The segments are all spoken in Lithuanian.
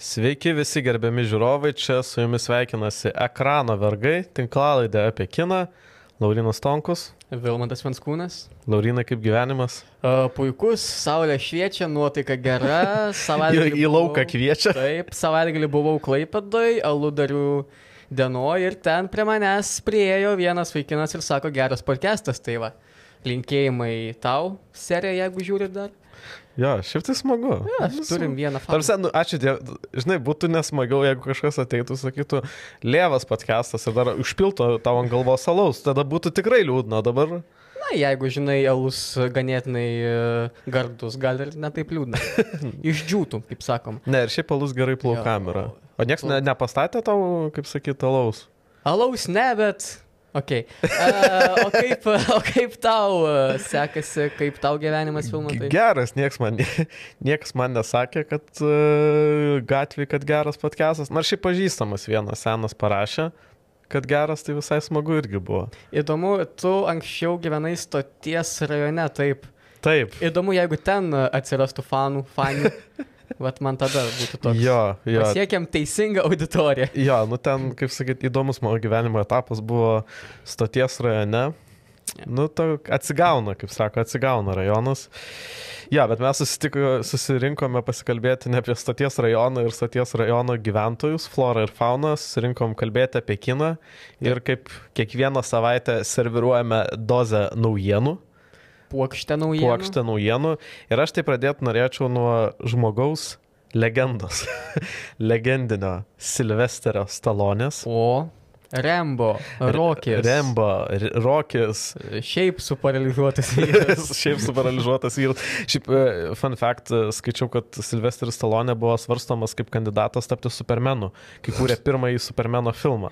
Sveiki visi gerbiami žiūrovai, čia su jumis sveikinasi ekrano vergai, tinklalaidė apie kiną, Laurinas Tonkus. Vilmantas Venskūnas. Laurinai, kaip gyvenimas? Uh, puikus, saulė šviečia, nuotaika gera, savaitgalį. į lauką kviečia. Taip, savaitgalį buvau Klaipėdoj, aludarių dienoje ir ten prie manęs priejo vienas vaikinas ir sako, geras podcastas, tai va, linkėjimai tau, serija, jeigu žiūri dar. Jo, šiaip tai smagu. Ja, turim vieną faktą. Tarsi, nu, ačiū Dievui, žinai, būtų nesmagiau, jeigu kažkas ateitų, sakytų, lievas podcastas ir dar užpiltų tavo ant galvos salaus, tada būtų tikrai liūdna dabar. Na, jeigu žinai, alus ganėtinai e, gardus, gal ir netaip liūdna. Išdžiūtų, kaip sakom. Ne, ir šiaip alus gerai plaukam yra. O niekas ne, nepastatė tau, kaip sakyti, alaus? Alaus ne, bet Ok. Uh, o, kaip, o kaip tau uh, sekasi, kaip tau gyvenimas filmuotai? Geras, niekas man, niekas man nesakė, kad uh, gatvė, kad geras podcastas. Nors šiaip pažįstamas vienas senas parašė, kad geras, tai visai smagu irgi buvo. Įdomu, tu anksčiau gyvenai stoties rajone, taip. Taip. Įdomu, jeigu ten atsirastų fanų, fanių. Vat man tada būtų toks. Jo, jo. Pasiekiam teisingą auditoriją. Jo, nu ten, kaip sakyt, įdomus mano gyvenimo etapas buvo stoties rajone. Ja. Nu, to atsigauna, kaip sako, atsigauna rajonas. Ja, bet mes susirinkome pasikalbėti ne apie stoties rajoną ir stoties rajono gyventojus, florą ir fauną, susirinkom kalbėti apie kiną ir kaip kiekvieną savaitę serviruojame dozę naujienų puokštę naujienų. Puokštę naujienų. Ir aš tai pradėti norėčiau nuo žmogaus legendos. Legendinio Silvesterio Stalonės. O. Rembo, Rokis. Rembo, Rokis. Šiaip suparalyžiuotas vyras. Šiaip suparalyžiuotas vyras. Šiaip, e, fun fact, e, skaičiau, kad Silvestris Stalonė buvo svarstomas kaip kandidatas tapti Supermenu, kai kūrė pirmąjį Supermeno filmą.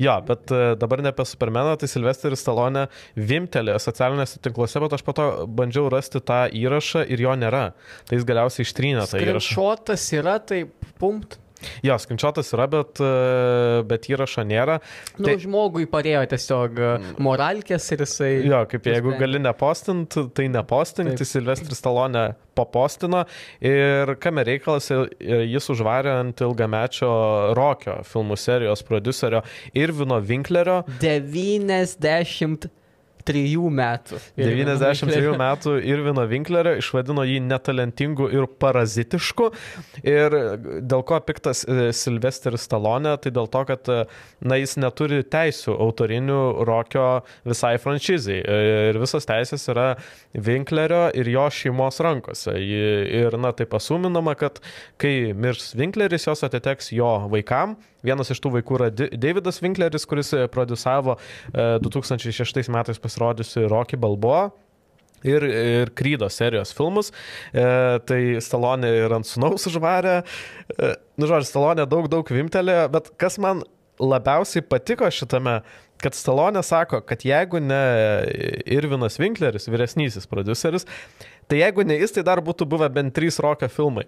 Jo, bet e, dabar ne apie Supermeną, tai Silvestris Stalonė vimtelė socialinėse tinkluose, bet aš po to bandžiau rasti tą įrašą ir jo nėra. Tai jis galiausiai ištrynė tą įrašą. Šotas yra, tai pumpt. Jo, skinčiotas yra, bet, e, bet įrašo nėra. Nu, tai žmogui parėjo tiesiog e, mm. moralkės ir jisai. Jo, kaip jeigu gali nepostint, tai nepostint, tai Silvestris Talonė papostino ir kame reikalas, jis užvarė ant ilgamečio Rokio filmų serijos producerio Irvino Winklerio. 90 93 metų. 93 metų Irvino Winklerio išvadino jį netalentingu ir parazitišku. Ir dėl ko piktas e, Silvesteris Stalonė, tai dėl to, kad e, na, jis neturi teisų autorinių rokio visai franšizai. E, ir visas teisės yra Winklerio ir jo šeimos rankose. Ir na, tai pasuminama, kad kai mirs Winkleris, jos atiteks jo vaikam. Vienas iš tų vaikų yra Davidas Winkleris, kuris produsavo 2006 metais pasirodžiusi pasirodžiusi Rocky Balboa. Ir, ir Krydo serijos filmus. E, tai Stalonė ir ant sunaus užvarė. E, nu, žodžiu, Stalonė daug, daug vimtelė, bet kas man labiausiai patiko šitame, kad Stalonė sako, kad jeigu ne Irvinas Winkleris, vyresnysis produceris, tai jeigu ne jis, tai dar būtų buvę bent trys rokio filmai.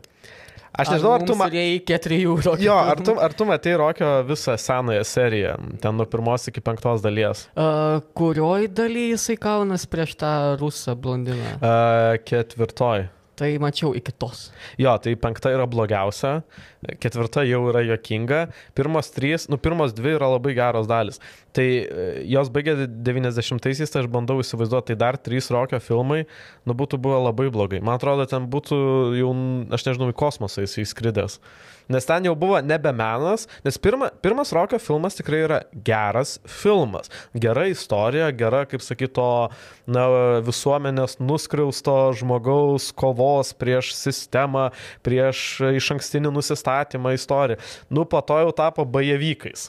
Aš nežinau, ar tu matai. Reikia trijų rokio. Jo, ar tu, ar tu matai rokio visą senąją seriją, ten nuo pirmos iki penktos dalies? Uh, kurioj daly jisai kaunas prieš tą rusą blondiną? Uh, ketvirtoj. Tai mačiau iki tos. Jo, tai penkta yra blogiausia, ketvirta jau yra jokinga, pirmos trys, nu pirmos dvi yra labai geros dalis. Tai e, jos baigė 90-aisiais, tai aš bandau įsivaizduoti, tai dar trys rokio filmai, nu būtų buvę labai blogai. Man atrodo, ten būtų jau, aš nežinau, į kosmosą jis įskridęs. Nes ten jau buvo nebe menas, nes pirma, pirmas rokio filmas tikrai yra geras filmas. Gera istorija, gera, kaip sakyto, na, visuomenės nuskriausto žmogaus kovos prieš sistemą, prieš iš ankstinį nusistatymą istorija. Nu, po to jau tapo bajevykais.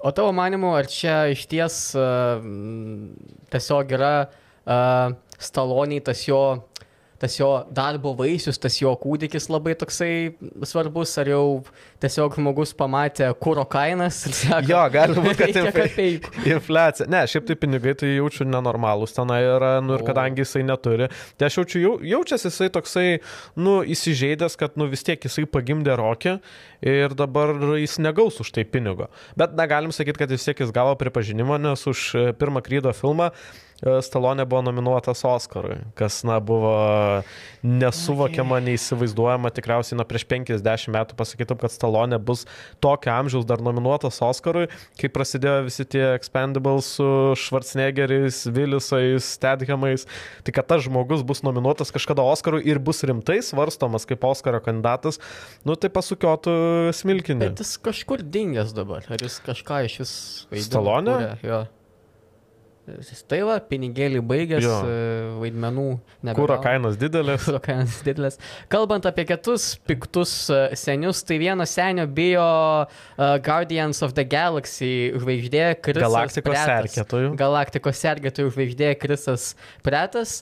O tavo manimu, ar čia iš ties uh, tiesiog yra uh, staloniai tas jo tas jo darbo vaisius, tas jo kūdikis labai toksai svarbus, ar jau tiesiog žmogus pamatė kūro kainas ir sako, jo, gali būti, kad inf... infliacija. Ne, šiaip tai pinigai tai jaučiu nenormalūs tenai yra, nu ir kadangi jisai neturi, tai aš jaučiu, jau, jaučiasi jisai toksai, nu, įsižeidęs, kad, nu, vis tiek jisai pagimdė rokį ir dabar jis negaus už tai pinigo. Bet negalim sakyti, kad vis tiek jis gavo pripažinimą, nes už pirmą krydo filmą Stalonė buvo nominuotas Oscarui, kas, na, buvo nesuvokiama, neįsivaizduojama, tikriausiai, na, prieš 50 metų pasakytum, kad Stalonė bus tokio amžiaus dar nominuotas Oscarui, kai prasidėjo visi tie Expendables su Schwarzeneggeriais, Willisais, Stedhamais, tai kad tas žmogus bus nominuotas kažkada Oscarui ir bus rimtai svarstomas kaip Oscaro kandidatas, nu, tai pasukiotų smilkinį. Bet jis kažkur dingęs dabar, ar jis kažką iš vis vaidina? Stalonė? kuria? Jo. Jis Tai va, pinigėlį baigęs, Jo. e, vaidmenų nebegauna. Kūro kainos didelės. Kuro kainos didelės. Kalbant apie kitus piktus e, senius, tai vieno senio bijo uh, Guardians of the Galaxy žvaigždė Krisas. Galaktikos sergėtojų. Galaktikos sergėtojų žvaigždė Krisas Pretas.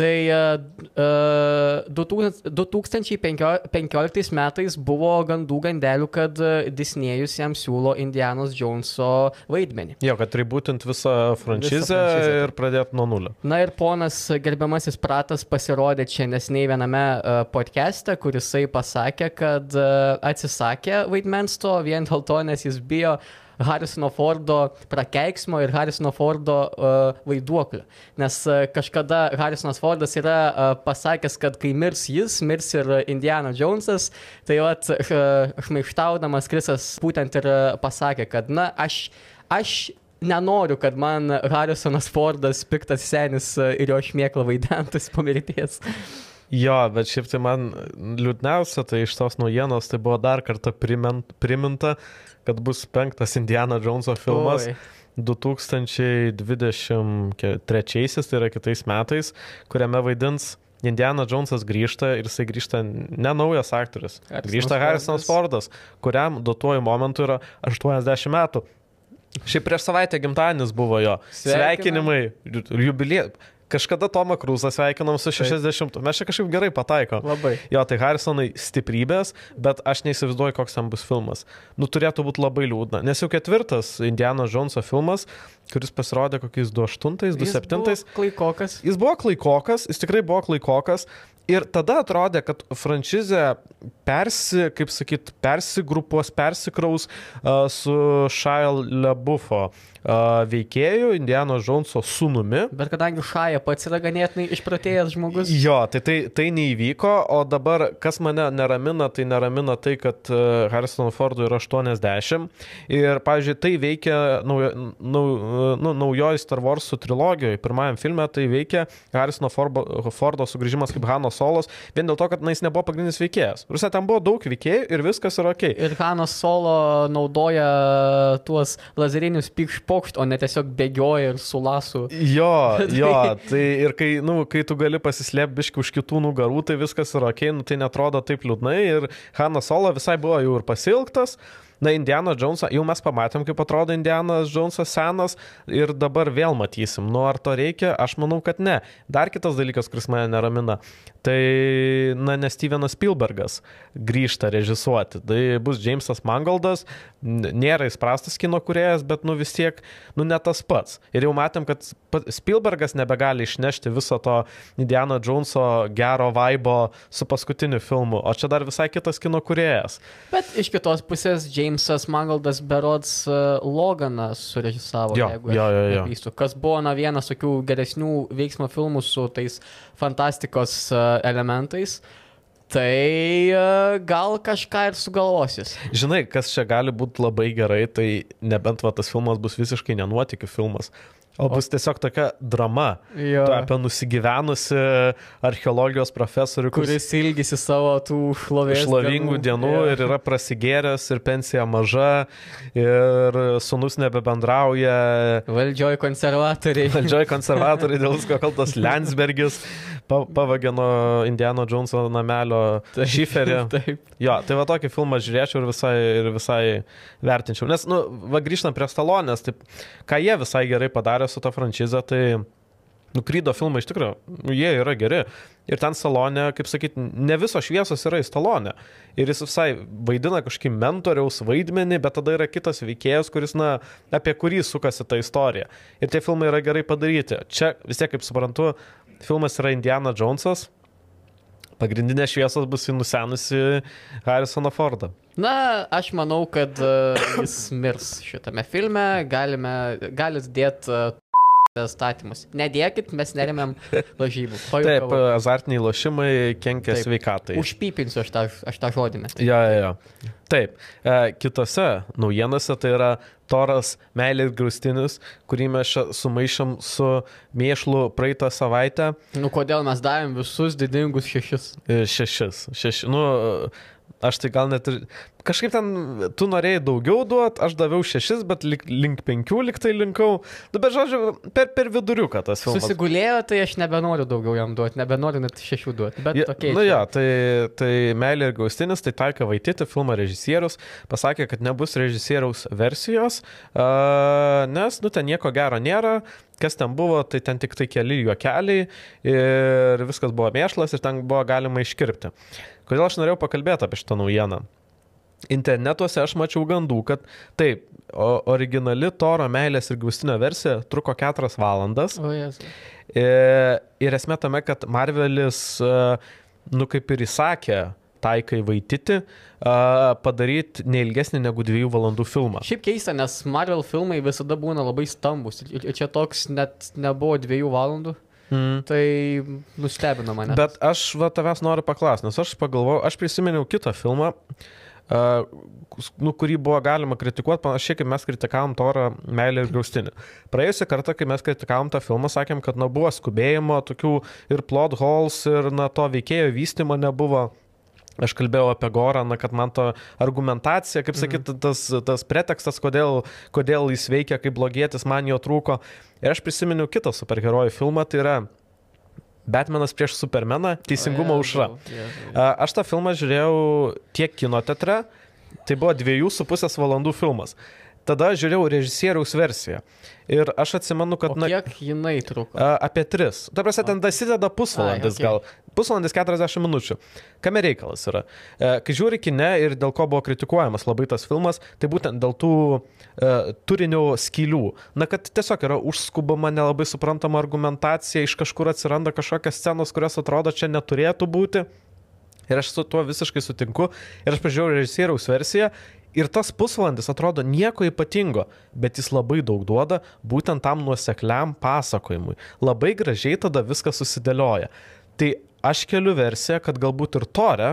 Tai uh, uh, 2000 2015 metais buvo gandų gandelių, kad uh, Disnėjus jam siūlo Indianos Joneso vaidmenį. Jo, kad ribūtint visą franšizę franšizę, ir pradėti nuo nulio. Na ir ponas gerbiamasis Pratas pasirodė čia nesnei viename uh, podcast'e, kur jisai pasakė, kad uh, atsisakė vaidmens to vien dėl to, nes jis bijo Harrisono Fordo prakeiksmo ir Harrisono Fordo uh, vaiduoklio. Nes uh, kažkada Harrisonas Fordas yra uh, pasakęs, kad kai mirs jis, mirs ir Indiana Jonesas, tai vat uh, šmaištaudamas Krisas būtent ir uh, pasakė, kad na, aš, aš nenoriu, kad man Harrisonas Fordas, piktas senis ir jo šmėkla vaidentas po mirties. Jo, bet šiaip tai man liūdniausia, tai iš tos naujienos tai buvo dar kartą primin, priminta, kad bus penktas Indiana Joneso filmas. Oi. 2023, tai yra kitais metais, kuriame vaidins Indiana Jonesas grįžta ir jisai grįžta ne naujas aktorius. Harrisonas grįžta Harrisonas Fordas, kuriam duotuoju momentu yra 80 metų. Šiaip prieš savaitę gimtadienis buvo jo. Sveikinimai, jubiliejai. Kažkada Tomą Krūzą sveikinom su 60. Mes čia kažkaip gerai pataikom. Labai. Jo, tai Harrisonai stiprybės, bet aš neįsivaizduoju, koks ten bus filmas. Nu, turėtų būti labai liūdna. Nes jau ketvirtas Indiana Joneso filmas, kuris pasirodė kokiais 28, 27. Klaikokas. Jis buvo klaikokas, jis tikrai buvo klaikokas. Ir tada atrodė, kad franšizė persi, kaip sakyt, persigrupuos, persikraus uh, su Shia LaBeoufo uh, veikėju, Indiano Joneso sūnumi. Bet kadangi Šaja pats yra ganėtinai išpratėjęs žmogus. Jo, tai, tai tai neįvyko, o dabar kas mane neramina, tai neramina tai, kad uh, Harrison Fordui yra 80. Ir, pavyzdžiui, tai veikia naujo, nau, nu, naujoji Star Wars trilogijoje. Pirmajam filme tai veikia Harrison Fordo, Fordo sugrįžimas kaip Hano Solos, vien dėl to, kad na, jis nebuvo pagrindinis veikėjas. Rusija ten buvo daug veikėjų ir viskas yra ok. Ir Hanas Solo naudoja tuos lazerinius pikšpokšt, o ne tiesiog bėgioja ir su lasu. Jo, jo, tai ir kai, nu, kai tu gali pasislėpti biški už kitų nugarų, tai viskas yra ok, nu, tai netrodo taip liūdnai ir Hanas Solo visai buvo jau ir pasilgtas. Na, Indiana Jonesą, jau mes pamatėm, kaip atrodo Indianas Jonesas senas ir dabar vėl matysim. Nu, ar to reikia? Aš manau, kad ne. Dar kitas dalykas, kuris mane neramina, tai, na, ne Stevenas Spielbergas grįžta režisuoti. Tai bus Jamesas Mangoldas, nėra jis prastas kino kuriejas, bet, nu, vis tiek, nu, ne tas pats. Ir jau matėm, kad Spielbergas nebegali išnešti viso to Indiana Joneso gero vaibo su paskutiniu filmu, o čia dar visai kitas kino kuriejas. Bet iš kitos pusės Jamesas Mangaldas Berods uh, Loganą surežisavo, Jo, jeigu jo, jo, jo. neklystu. Kas buvo na, vienas tokių geresnių veiksmo filmų su tais fantastikos uh, elementais. Tai uh, gal kažką ir sugalvosis. Žinai, kas čia gali būti labai gerai, tai nebent va, tas filmas bus visiškai nenuotikių filmas, o bus tiesiog tokia drama Jo. Tu apie nusigyvenusi archeologijos profesorių, kuris Kuris ilgisi savo tų šlovingų dienų Jo. ir yra prasigėręs ir pensija maža ir sunus nebebendrauja. Valdžioj konservatoriai. Valdžioj konservatoriai dėl visko kaltas Landsbergis pa, pavagė nuo Indiano Joneso namelio šiferį. Taip. Jo, tai va tokį filmą žiūrėčiau ir visai, ir visai vertinčiau. Nes, nu, va grįžtant prie Stalonės, tai ką jie visai gerai padarė su ta franšize, tai Nukrydo filmai iš tikrųjų, nu, jie yra geri. Ir ten salonė, kaip sakyt, ne visos šviesos yra į salonę. Ir jis visai vaidina kažkokį mentoriaus vaidmenį, bet tada yra kitas veikėjas, kuris, na, apie kurį sukasi ta istorija. Ir tie filmai yra gerai padaryti. Čia vis tiek, kaip suprantu, filmas yra Indiana Jonesas. Pagrindinė šviesos bus į nusenusi Harrisoną Fordą. Na, aš manau, kad uh, jis mirs šitame filme. Galime, galit dėti uh, statymus. Nedėkit, mes neremiam lažybų. Taip, Pajuokavau. azartiniai lošimai kenkia Taip. sveikatai. Užpypinsiu aš tą, aš tą žodį. Ja, ja, ja. Taip, e, kitose naujienose tai yra Toras Meilė ir Graustinis, kurį mes sumaišom su mėšlu praeitą savaitę. Nu, kodėl mes davėm visus didingus šešis? E, Šešis. Šeši, nu, aš tai gal net ir... Kažkaip ten tu norėjai daugiau duoti, aš daviau šešis, bet link, link penkių liktai linkau. Nu, bet žodžiu, per, per viduriuką tas filmas. Susigulėjo, tai aš nebenoriu daugiau jam duoti, nebenoriu net šešių duoti. Bet Ja, tokie. nu jo, tai, tai Meilė ir Gaustinis, tai Taika Vaityti, filmo režisierius, pasakė, kad nebus režisieriaus versijos, uh, nes, nu, ten nieko gero nėra, kas ten buvo, tai ten tik tai keli juokeliai ir viskas buvo mėšlas ir ten buvo galima iškirpti. Kodėl aš norėjau pakalbėti apie šitą naujieną? Internetuose aš mačiau gandų, kad taip, originali Toro Meilės ir Gaustinio versija truko 4 valandas. O, jezu. Ir, ir esmė tame, kad Marvelis, e, nu kaip ir įsakė, taikai vaityti, padaryti neilgesnį negu dviejų valandų filmą. Šiaip keista, nes Marvel filmai visada būna labai stambus. Ir ir čia toks net nebuvo dviejų valandų. Mm. Tai nustebino mane. Bet aš va tavęs noriu paklausti, nes aš pagalvojau, aš prisiminiau kitą filmą, uh, nu, kurį buvo galima kritikuoti, panašiai kaip mes kritikavom Torą Meilę ir Gaustinį. Praėjusią kartą, kai mes kritikavom tą filmą, sakėm, kad na, buvo skubėjimo, tokių ir plot holes, ir na, to veikėjo vystimo nebuvo. Aš kalbėjau apie Gorą, na, kad man to argumentacija, kaip sakyt, tas, tas pretekstas, kodėl, kodėl jis veikia kaip blogietis, man jo trūko. Ir aš prisiminiau kitą superherojų filmą, tai yra Batmanas prieš Supermeną, Teisingumo O, užra. Jėzau, Jėzau. A, Aš tą filmą žiūrėjau tiek kino teatre, tai buvo dviejų su pusės valandų filmas. Tada žiūrėjau režisieriaus versiją. Ir aš atsimenu, kad... O kiek jinai truko? Apie tris. Ta prasme, ten dasideda pusvalandis Ai, okei. gal. Pusvalandis 40 minučių. Kame reikalas yra? E, Kai žiūri kine ir dėl ko buvo kritikuojamas labai tas filmas, tai būtent dėl tų e, turinio skylių. Na, kad tiesiog yra užskubama, nelabai suprantama argumentacija, iš kažkur atsiranda kažkokios scenos, kurios atrodo čia neturėtų būti. Ir aš su tuo visiškai sutinku. Ir aš pažiūrėjau režisieriaus versiją. Ir tas pusvalandis atrodo nieko ypatingo, bet jis labai daug duoda būtent tam nuosekliam pasakojimui. Labai gražiai tada viskas susidėlioja. Tai aš keliu versiją, kad galbūt ir tore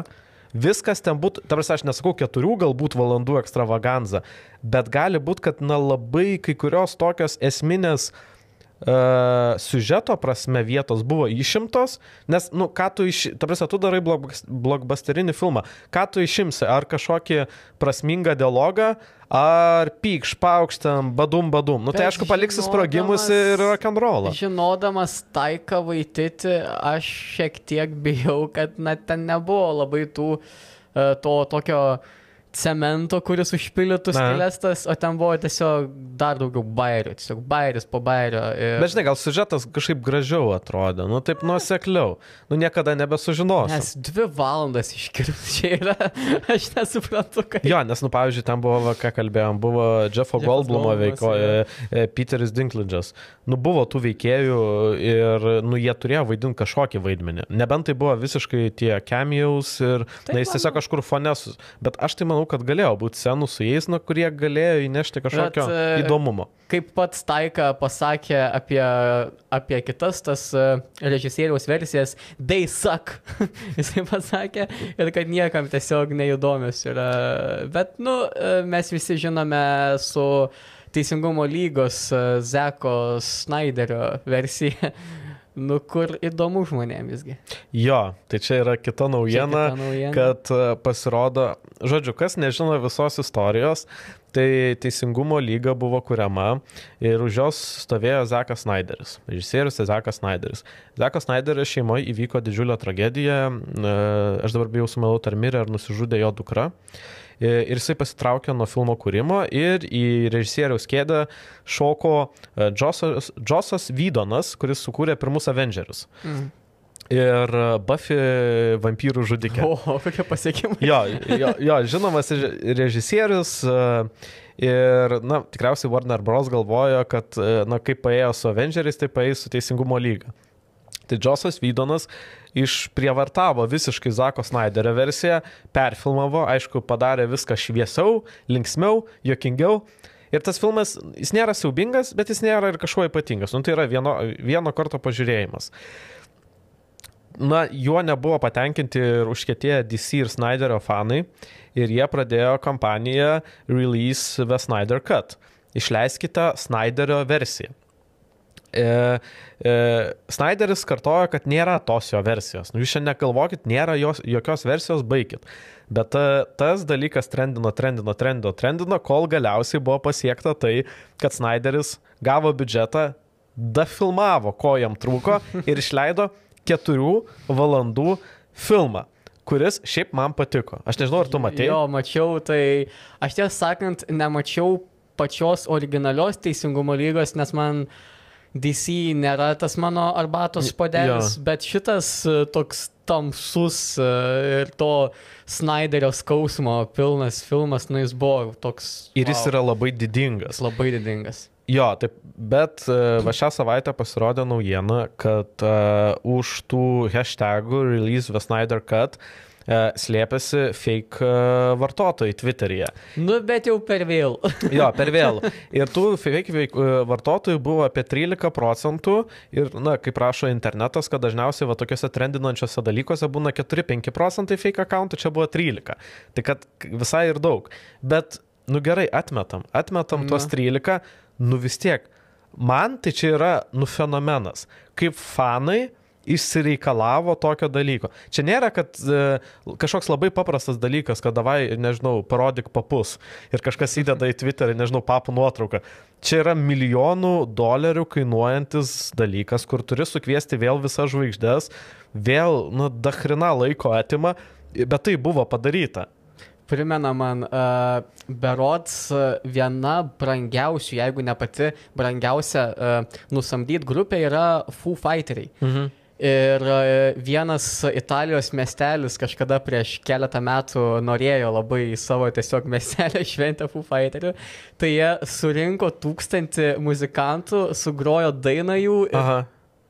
viskas ten būtų, tarsi aš nesakau keturių galbūt valandų ekstravaganza, bet gali būti, kad na labai kai kurios tokios esminės uh, siužeto prasme vietos buvo išimtos, nes, nu, ką tu iš... Ta prasme, tu darai blog, blogbusterinį filmą, ką tu išimsi, ar kažkokį prasmingą dialogą, ar pykš, paukštam, badum, badum. Nu, tai Bet aišku, paliksi sprogimus ir rock'n'rollą. Žinodamas taiką vaityti, aš šiek tiek bijau, kad na, ten nebuvo labai tų, e, to tokio cemento, kuris užpildytų Na. skelestas, o ten buvo tiesiog dar daugiau bairių, tiesiog bairis po bairio. Ir... Bet žinai, gal siužetas kažkaip gražiau atrodė, nu taip nuosekliau. Nu niekada nebesužinosi. Nes dvi valandas iškirpti čia yra, aš nesuprantu, kaip. Jo, nes, nu, pavyzdžiui, ten buvo, va, ką kalbėjom, buvo Jeffo Goldblumo veiko, e, Peteris Dinklidžas. Nu, buvo tų veikėjų ir, nu, jie turėjo vaidinti kažkokį vaidmenį. Nebent tai buvo visiškai tie cameos ir, Taip, na, jis tiesiog kažkur fonesus. Bet aš tai manau, kad galėjo būti senų su jais, nu, kurie galėjo įnešti kažkokio Bet, e, įdomumo. Kaip pats Taika pasakė apie, apie kitas tas uh, režisieriaus versijas, they suck. Jisai pasakė ir kad niekam tiesiog neįdomios yra. Bet, nu, e, mes visi žinome su Teisingumo lygos e, Zeko Snyderio versija. Nu, kur įdomu žmonėms visgi. Jo, tai čia yra kita naujiena. kita naujiena. kad e, pasirodo, žodžiu, kas nežino visos istorijos, tai Teisingumo lyga buvo kuriama ir už jos stovėjo Zekas Snyderis, režisierius Zekas Snyderis. Zekas Snyderis šeimoje įvyko didžiulė tragedija, e, aš dabar bijau sumeluoti, ar mirė, ar nusižudė jo dukra. E, Ir jisai pasitraukė nuo filmo kūrimo ir į režisieriaus kėdę šoko e, Josas, Josas Vydonas, kuris sukūrė pirmus Avengers. Mm. Ir e, Buffy vampyrų žudikė. O, kokie pasiekimai. Jo, jo, jo žinomas reži- režisierius e, ir, na, tikriausiai Warner Bros. galvojo, kad, e, na, kaip paėjo su Avengeriais, tai paėjo su Teisingumo lyga. Tai Džosas Vydonas išprievartavo visiškai Zako Snyderio versiją, perfilmavo, aišku, padarė viską šviesiau, linksmiau, jokingiau. Ir tas filmas, jis nėra siaubingas, bet jis nėra ir kažkuo ypatingas. Nu, tai yra vieno, vieno karto pažiūrėjimas. Na, juo nebuvo patenkinti ir užkėtėję DC ir Snyderio fanai. Ir jie pradėjo kampaniją Release the Snyder Cut. Išleiskite Snyderio versiją. E, e, Snyderis kartojo, kad nėra tos jo versijos. Nu, jūs šiandien nekalvokit, nėra jos, jokios versijos, baigit. Bet ta, tas dalykas trendino, trendino, trendino, trendino, kol galiausiai buvo pasiekta tai, kad Snyderis gavo biudžetą, dafilmavo, ko jam trūko ir išleido keturių valandų filmą kuris šiaip man patiko. Aš nežinau, ar tu matėjai. Jo, mačiau, tai aš tiesą sakant, nemačiau pačios originalios teisingumo lygos, nes man DC nėra tas mano arbatos podelis, bet šitas e, toks tamsus e, ir to Snyderio skausmo pilnas filmas, nu jis buvo toks. Ir jis wow, yra labai didingas. Labai didingas. Jo, taip, bet e, va šią savaitę pasirodė naujiena, kad uh, už tų hashtagų Release the Snyder Cut uh, slėpėsi fake e, vartotojai Twitter'yje. Nu, bet jau per vėl. jo, per vėl. Ir tų fake e, vartotojų buvo apie 13 procentų ir, na, kaip rašo internetas, kad dažniausiai va tokiuose trendinančiuose dalykuose būna 4-5 procentai fake accountų, čia buvo 13. Tai kad visai ir daug. Bet, nu gerai, atmetam. Atmetam Na. tuos 13, nu vis tiek. Man tai čia yra, nu, fenomenas. Kaip fanai išsireikalavo tokio dalyko. Čia nėra, kad e, kažkoks labai paprastas dalykas, kad davai, nežinau, parodyk papus ir kažkas įdeda į Twitterį, nežinau, papų nuotrauką. Čia yra milijonų dolerių kainuojantis dalykas, kur turi sukviesti vėl visas žvaigždės, vėl, nu, dachrina laiko atima, bet tai buvo padaryta primena man, uh, berods viena brangiausių, jeigu ne pati brangiausia uh, nusamdyt grupė yra Foo Fighteriai. Mhm. Ir e, vienas Italijos miestelis kažkada prieš keletą metų norėjo labai savo tiesiog miestelę šventę Foo Fighterių, tai jie surinko tūkstantį muzikantų, sugrojo dainą jų. Ir, Aha.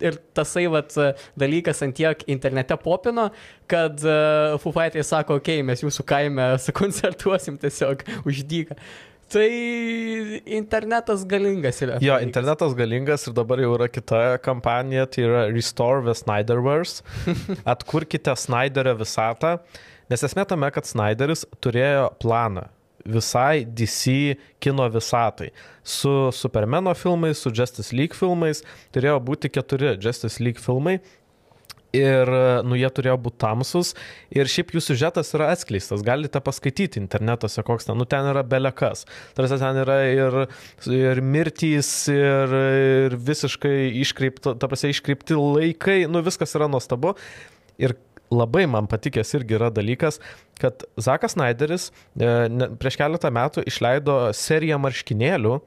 ir tasai vat, dalykas ant tiek internete popino, kad uh, Foo Fighteriai sako, okei, okay, mes jūsų kaime sukoncertuosim tiesiog uždyką. Tai internetas galingas yra. Jo, internetas galingas ir dabar jau yra kita kampanija, tai yra Restore the Snyderverse. Atkurkite Snyderio visatą, nes esmė tame, kad Snyderis turėjo planą visai DC kino visatai. Su Supermano filmais, su Justice League filmais turėjo būti keturi Justice League filmai ir nu, jie turėjo būti tamsus ir šiaip jų siužetas yra atskleistas, galite paskaityti internetuose, koks ten, nu ten yra belekas. Tarsi ten yra ir, ir mirtys, ir, ir visiškai iškreipti, ta prasme, iškreipti laikai, nu viskas yra nuostabu. Ir labai man patikęs irgi yra dalykas, kad Zakas Snyderis e, ne, prieš keletą metų išleido seriją marškinėlių,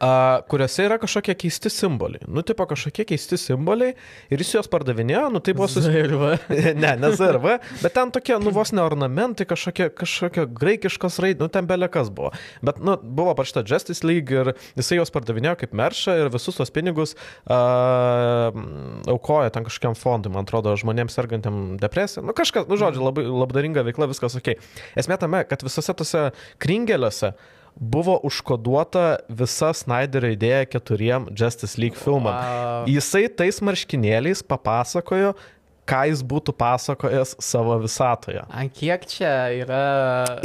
a, kuriuose yra kažkokie keisti simboliai. Nu, tipo kažkokie keisti simboliai ir jis juos pardavinėjo, nu tai buvo susirva. ne, ne ZRV, bet ten tokie, nu vos ne ornamentai, kažkokie, kažkokie graikiškos raidės, nu ten belekas buvo. Bet, nu, buvo parašyta Justice League ir jisai juos pardavinėjo kaip meršą ir visus tos pinigus a, aukoja ten kažkokiam fondui, man atrodo, žmonėms sergantiem depresiją. Nu, kažkas, nu, žodžiu, labai labdaringa veikla, viskas ok. Esmė tame, kad visose tose kringeliuose buvo užkoduota visa Snyderio idėja keturiem Justice League filmam. Wow. Jisai tais marškinėliais papasakojo, ką jis būtų pasakojęs savo visatoje. Ant kiek čia yra.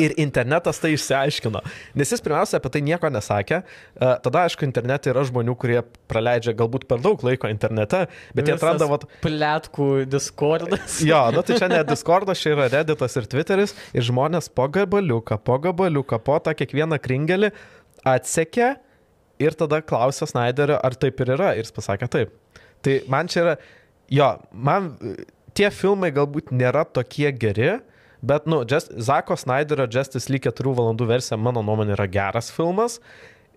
Ir internetas tai išsiaiškino. Nes jis pirmiausia apie tai nieko nesakė. E, tada, aišku, internete yra žmonių, kurie praleidžia galbūt per daug laiko internete, bet Visas jie atranda... Vat... Plėtkų Discordas. jo, nu tai čia ne Discordas, čia yra Redditas ir Twitteris. Ir žmonės po gabaliuką, po gabaliuką, po tą kiekvieną kringelį atsekė ir tada klausė Snyderio, ar taip ir yra. Ir jis pasakė taip. Tai man čia yra jo, man tie filmai galbūt nėra tokie geri, bet, nu, Just, Zako Snyderio Justice League 4 valandų versija, mano nuomonė, yra geras filmas.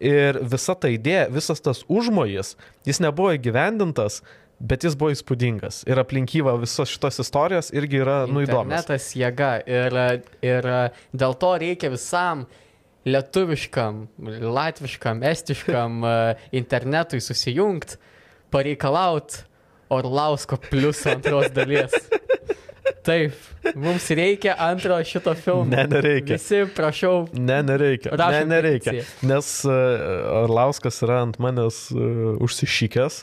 Ir visa ta idėja, visas tas užmojas, jis nebuvo įgyvendintas, bet jis buvo įspūdingas. Ir aplinkyva visos šitos istorijos irgi yra, nu, įdomi. Internetas jėga. Ir, ir dėl to reikia visam lietuviškam, latviškam, estiškam internetui susijungti, pareikalauti Orlausko plius antros dalies. Taip, mums reikia antro šito filmo. Ne, nereikia. Visi, prašau. Ne, nereikia. Ne, nereikia. Nes uh, Arlauskas yra ant manęs uh, užsišykęs,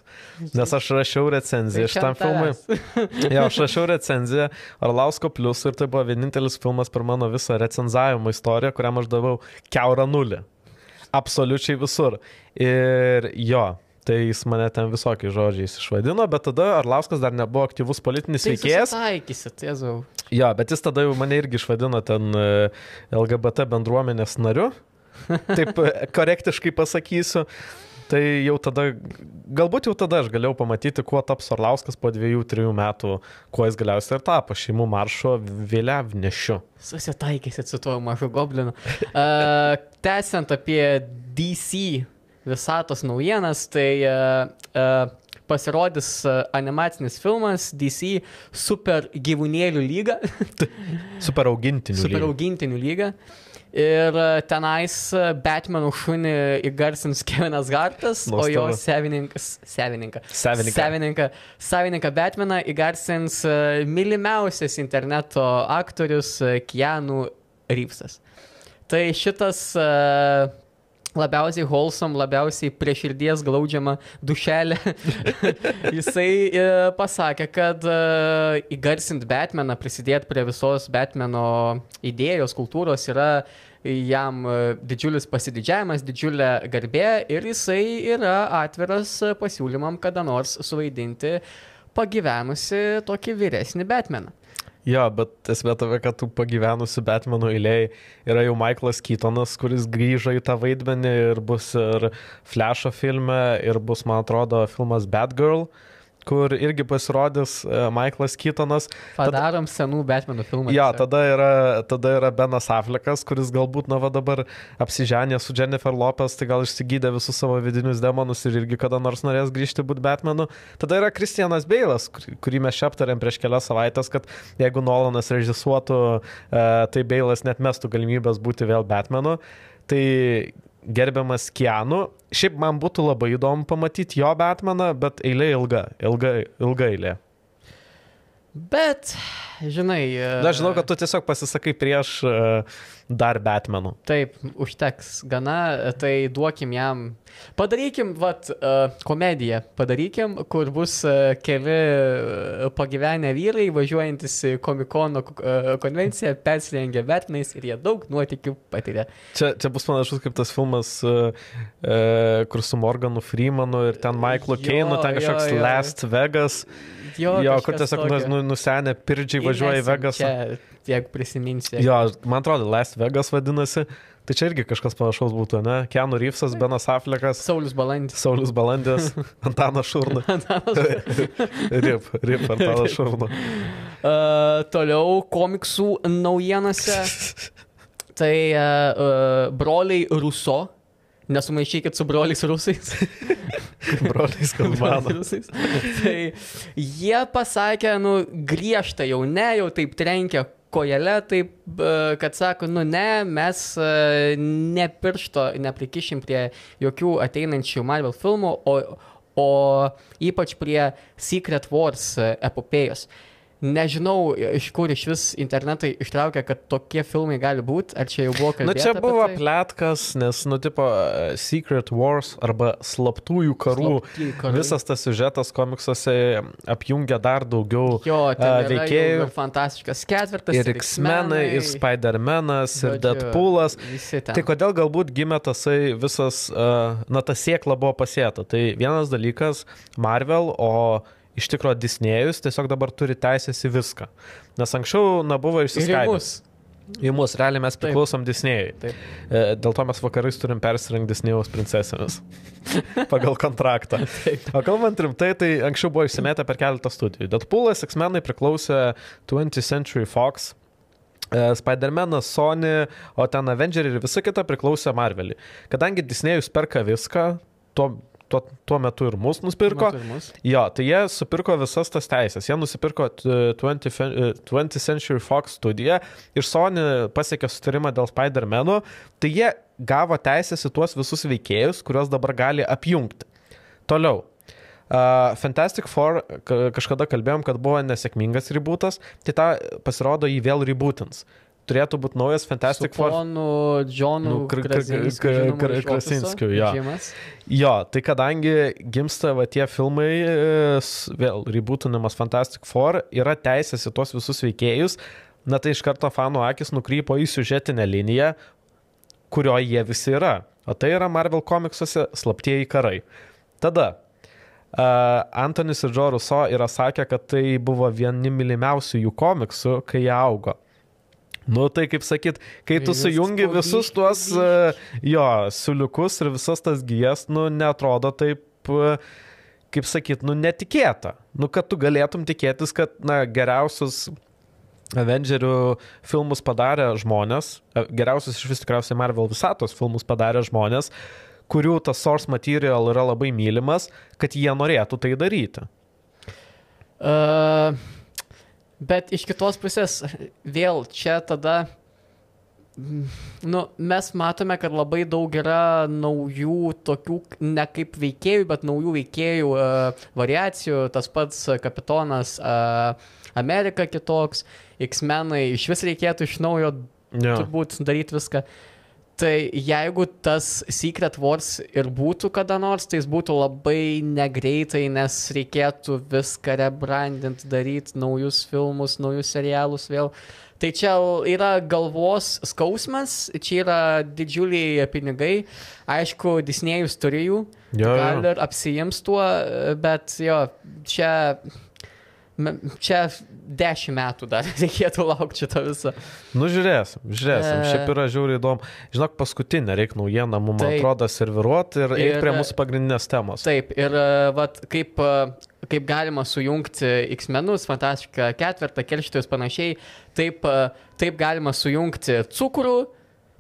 nes aš rašiau recenziją Tai šitam filmui. Jo, aš rašiau recenziją Arlausko plus ir tai buvo vienintelis filmas per mano visą recenzavimo istoriją, kuriam aš davau keurą nulį. Absoliučiai visur. Ir jo. Tai jis mane ten visokiais žodžiais išvadino, bet tada Arlauskas dar nebuvo aktyvus politinis Tai veikėjas. Taikysit, Jėzau. Jo, bet jis tada jau mane irgi išvadino ten e, LGBT bendruomenės nariu. Taip e, korektiškai pasakysiu. Tai jau tada, galbūt jau tada aš galėjau pamatyti, kuo taps Orlauskas po dviejų, trijų metų, kuo jis galiausiai ir tapo šeimų maršo vėliavnešiu. Susitaikysit su tuo mažu goblinu. Uh, tęsiant apie DC visatos naujienas, tai uh, uh, pasirodys uh, animacinis filmas DC Super gyvūnėlių lyga. Super augintinių. Super augintinių lyga. Ir e, tenais e, Batmanų šunį įgarsins Kevinas Hartas, o jo savininkas, savininką, Savininką. savininką, Batmaną įgarsins e, mylimiausias interneto aktorius e, Keanu Reevesas. Tai šitas e, labiausiai wholesome, labiausiai prie širdies glaudžiama dušelė. Jisai e, pasakė, kad e, įgarsint Batmaną, prisidėti prie visos Batmano idėjos, kultūros yra jam e, didžiulis pasididžiavimas, didžiulė garbė ir jisai yra atviras pasiūlymam kada nors suvaidinti pagyvenusi tokį vyresnį Batmaną. Jo, bet esmė tave, kad tų pagyvenusių Batmanų eiliai yra jau Michaelas Keatonas, kuris grįžo į tą vaidmenį ir bus ir Flasho filme, ir bus, man atrodo, filmas Batgirl, kur irgi pasirodys e, Michaelas Keatonas. Padarom senų Batmanų filmų. Jo, tada yra, tada yra Benas Affleckas, kuris galbūt, na, va dabar apsiženė su Jennifer Lopez, tai gal išsigydė visus savo vidinius demonus ir irgi kada nors norės grįžti būti Batmanu. Tada yra Kristianas Beilas, kur- kurį mes čia aptarėm prieš kelias savaitės, kad jeigu Nolanas režisuotų, e, tai Beilas net mestų galimybės būti vėl Batmanu. Tai gerbiamas Kianu, šiaip man būtų labai įdomu pamatyti jo Batmaną, bet eilė ilga, ilga, ilga eilė. Bet, žinai. e, Na, žinau, kad tu tiesiog pasisakai prieš uh, dar Batmanų. Taip, užteks gana, tai duokim jam. Padarykim, vat, uh, komediją. Padarykim, kur bus uh, keli pagyvenę vyrai, važiuojantis į komikono konvenciją, persirengę Batmanais ir jie daug nuotikių patiria. Čia, čia bus panašus kaip tas filmas, kur su Morganu Freemanu ir ten Michaelu Jo, Keinu, ten jo, kažkoks jo. Last Vegas. Jo, Jo, kur tiesiog tokio. nu, nu- nusenę pirdžiai važiuoja į Vegasą. Čia, jeigu prisiminsi. Jo, man atrodo, Last Vegas vadinasi. Tai čia irgi kažkas panašaus būtų, ne? Keanu Reevesas, Benas Affleckas, Saulis Balandis. Saulis Balandis, Antanas Šurna. rip, rip, Antanas Šurna. Uh, toliau komiksų naujienose. Tai uh, uh, broliai Ruso. Nesumaišykit su broliais rusais. Broliais Kalmano. rusais. Tai jie pasakė, nu, griežta jau ne, jau taip trenkia kojelė, taip, e, kad sako, nu ne, mes e, ne piršto neprikišim prie jokių ateinančių Marvel filmų, o, o ypač prie Secret Wars e, epopėjos. Nežinau, iš kur iš vis internetai ištraukia, kad tokie filmai gali būti, ar čia jau buvo Na kalbėta. čia buvo tai? plėtkas, nes, nu, tipo, uh, Secret Wars arba slaptųjų karų. Slaptieji karai. Visas tas siužetas komiksuose apjungia dar daugiau Jo, yra veikėjų. fantastiškas ketvirtas. Ir X-menai, ir Spider-Manas, ir Deadpoolas. Tai kodėl galbūt gimė tasai visas, uh, na, ta siekla buvo pasėta. Tai vienas dalykas - Marvel, o iš tikrųjų Disnėjus tiesiog dabar turi teisės į viską. Nes anksčiau, na, buvo Ir į mus. Realiai mes Taip. priklausom Disnėjui. Taip. E, Dėl to mes vakarais turim persirengti Disnėjaus princesėmis. Pagal kontraktą. O kalbant rimtai, tai anksčiau buvo išsimetę per keletą studijų. Deadpoolas, X-menai priklausė 20th Century Fox. e, Spider-Manas, Sony, o ten Avengers ir visa kita priklausė Marvelį. Kadangi Disnėjus perka viską, tuo, tuo, tuo metu ir mus nusipirko. Ir mus. Jo, tai jie supirko visas tas teisės. Jie nusipirko t- 20, fe- e, 20th Century Fox studiją ir Sony pasiekė sutarimą dėl Spider-Man'o, tai jie gavo teisės į tuos visus veikėjus, kuriuos dabar gali apjungti. Toliau. Uh, Fantastic Four ka- kažkada kalbėjom, kad buvo nesėkmingas rebootas, tai tą pasirodo jį vėl rebootins. Turėtų būti naujas Fantastic Four. ponu Džonu Nu, Kr- Kr- Krasinskiu, jo. Jo, tai kadangi gimsta va tie filmai, e, vėl rebootinimas Fantastic Four, yra teisės į tuos visus veikėjus, na tai iš karto fanų akis nukrypo į siužetinę liniją, kurioje jie visi yra. O tai yra Marvel komiksuose slaptieji karai. Tada uh, Antonis ir Joe Russo yra sakę, kad tai buvo vieni mylimiausių jų komiksų, kai jie augo. Nu, tai kaip sakyt, kai tu sujungi visus tuos, uh, jo, siuliukus ir visas tas gijas, nu, netrodo taip, uh, kaip sakyt, nu, netikėta. Nu, kad tu galėtum tikėtis, kad, na, geriausius Avengerių filmus padarė žmonės, e, geriausius iš vis tikriausiai Marvel visatos filmus padarė žmonės, kurių tas source material yra labai mylimas, kad jie norėtų tai daryti. Uh, bet iš kitos pusės, vėl čia tada, nu, mes matome, kad labai daug yra naujų tokių, ne kaip veikėjų, bet naujų veikėjų uh, variacijų, tas pats uh, kapitonas uh, Amerika kitoks, X-menai, iš vis reikėtų iš naujo Ja. turbūt daryti viską. Tai jeigu tas Secret Wars ir būtų kada nors, tai jis būtų labai negreitai, nes reikėtų viską rebrandinti, daryti naujus filmus, naujus serialus vėl. Tai čia yra galvos skausmas, čia yra didžiuliai pinigai. Aišku, Disnėjus turi jų, Jo, gal ir apsijims tuo, bet jo, čia, čia dešimt metų dar reikėtų laukti šitą visą. Nu, žiūrėsim, žiūrėsim. E. Šiaip yra žiauriai įdomu. Žinok, paskutinę reikia naujieną, mums Taip. atrodo, serviruoti ir, ir Ir- prie mūsų pagrindinės temos. Taip, ir e, vat, kaip, e, kaip galima sujungti X-menus, fantastišką ketvirtą, kelštojus panašiai, taip, e, taip galima sujungti cukrų,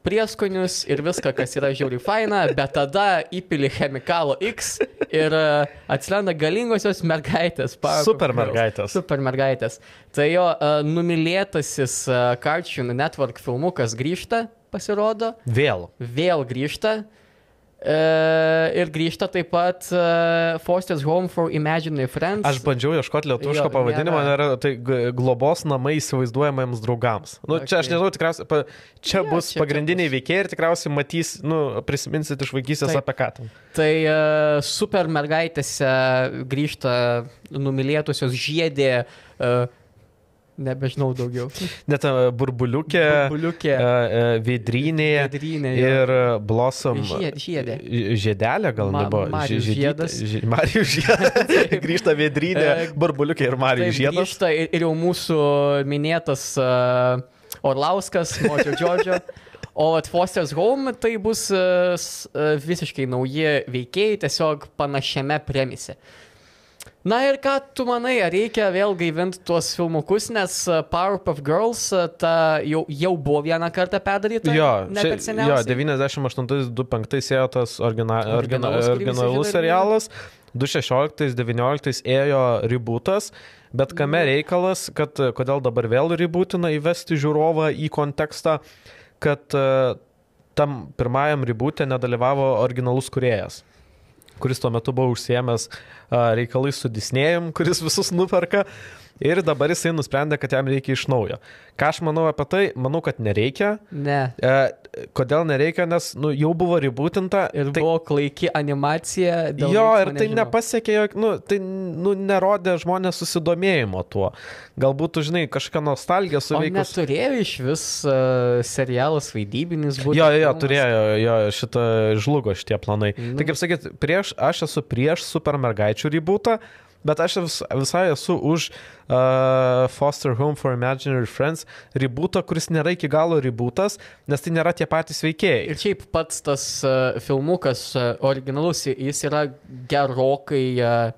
prieskonius ir viską, kas yra žiauriai faina, bet tada įpili chemikalo X ir e, atsiranda galingosios mergaitės. Powerpuff Super mergaitės. Super mergaitės. Tai jo uh, numylėtasis uh, Cartoon Network filmukas grįžta, pasirodo, Vėl. vėl grįžta. E, ir grįžta taip pat uh, Foster's Home for Imaginary Friends. Aš bandžiau ieškoti lietuviško Jo, pavadinimo, nėra. nėra, tai globos namai įsivaizduojamiems draugams. Nu, okay. Čia aš nežinau, tikriausiai, pa, čia Jo, bus čia- čia pagrindiniai bus. veikėjai ir tikriausiai matys, nu, prisiminsit iš vaikystės apie ką ten. Tai uh, super mergaitėse grįžta numylėtusios žiedė, uh, nebežinau daugiau. Net e, burbuliukė, Buliukė. uh, vidrynė Vedrynė. jo. ir e, blossom. Žied- žiedė. Ž- Žiedelė gal Ma- nebuvo. Marijus žiedas. ži- Marijus žiedas. Grįžta vidrynė, E, burbuliukė ir Marijus žiedas. grįžta ir, ir jau mūsų minėtas uh, Orlauskas, Močio Džordžio. O at Foster's Home tai bus uh, visiškai nauji veikėjai, tiesiog panašiame premise. Na ir ką tu manai, ar reikia vėl gaivinti tuos filmukus, nes uh, Powerpuff Girls uh, ta jau, jau buvo vieną kartą perdaryta. Jo, ne čia- jo 98-25 ėjo tas origina, origina, Originalus, serialas, 2016-2019 ėjo rebootas, bet kame reikalas, kad e, kodėl dabar vėl rebootina įvesti žiūrovą į kontekstą, kad e, tam pirmajam rebootė nedalyvavo originalus kuriejas kuris tuo metu buvo užsiemęs reikalais su Disnėjum, kuris visus nuperka. Ir dabar jisai nusprendė, kad jam reikia iš naujo. Ką aš manau apie tai? Manau, kad nereikia. Ne. E, kodėl nereikia? Nes nu, jau buvo rebootinta. Ir tai, buvo klaiki animacija. jo, ir tai nežinau. nepasiekė, jog, nu, tai nu, nerodė žmonės susidomėjimo tuo. Galbūt, tu žinai, kažkokia nostalgija suveikus. neturėjo iš vis uh, serialas vaidybinis būti. Jo, jo, turėjo, jo, šitą žlugo šitie planai. Nu. Tai kaip sakyt, prieš, aš esu prieš super mergaičių rebootą, bet aš vis, visai esu už uh, Foster Home for Imaginary Friends rebootą, kuris nėra iki galo rebootas, nes tai nėra tie patys veikėjai. Ir šiaip pats tas uh, filmukas uh, originalus, jis yra gerokai uh,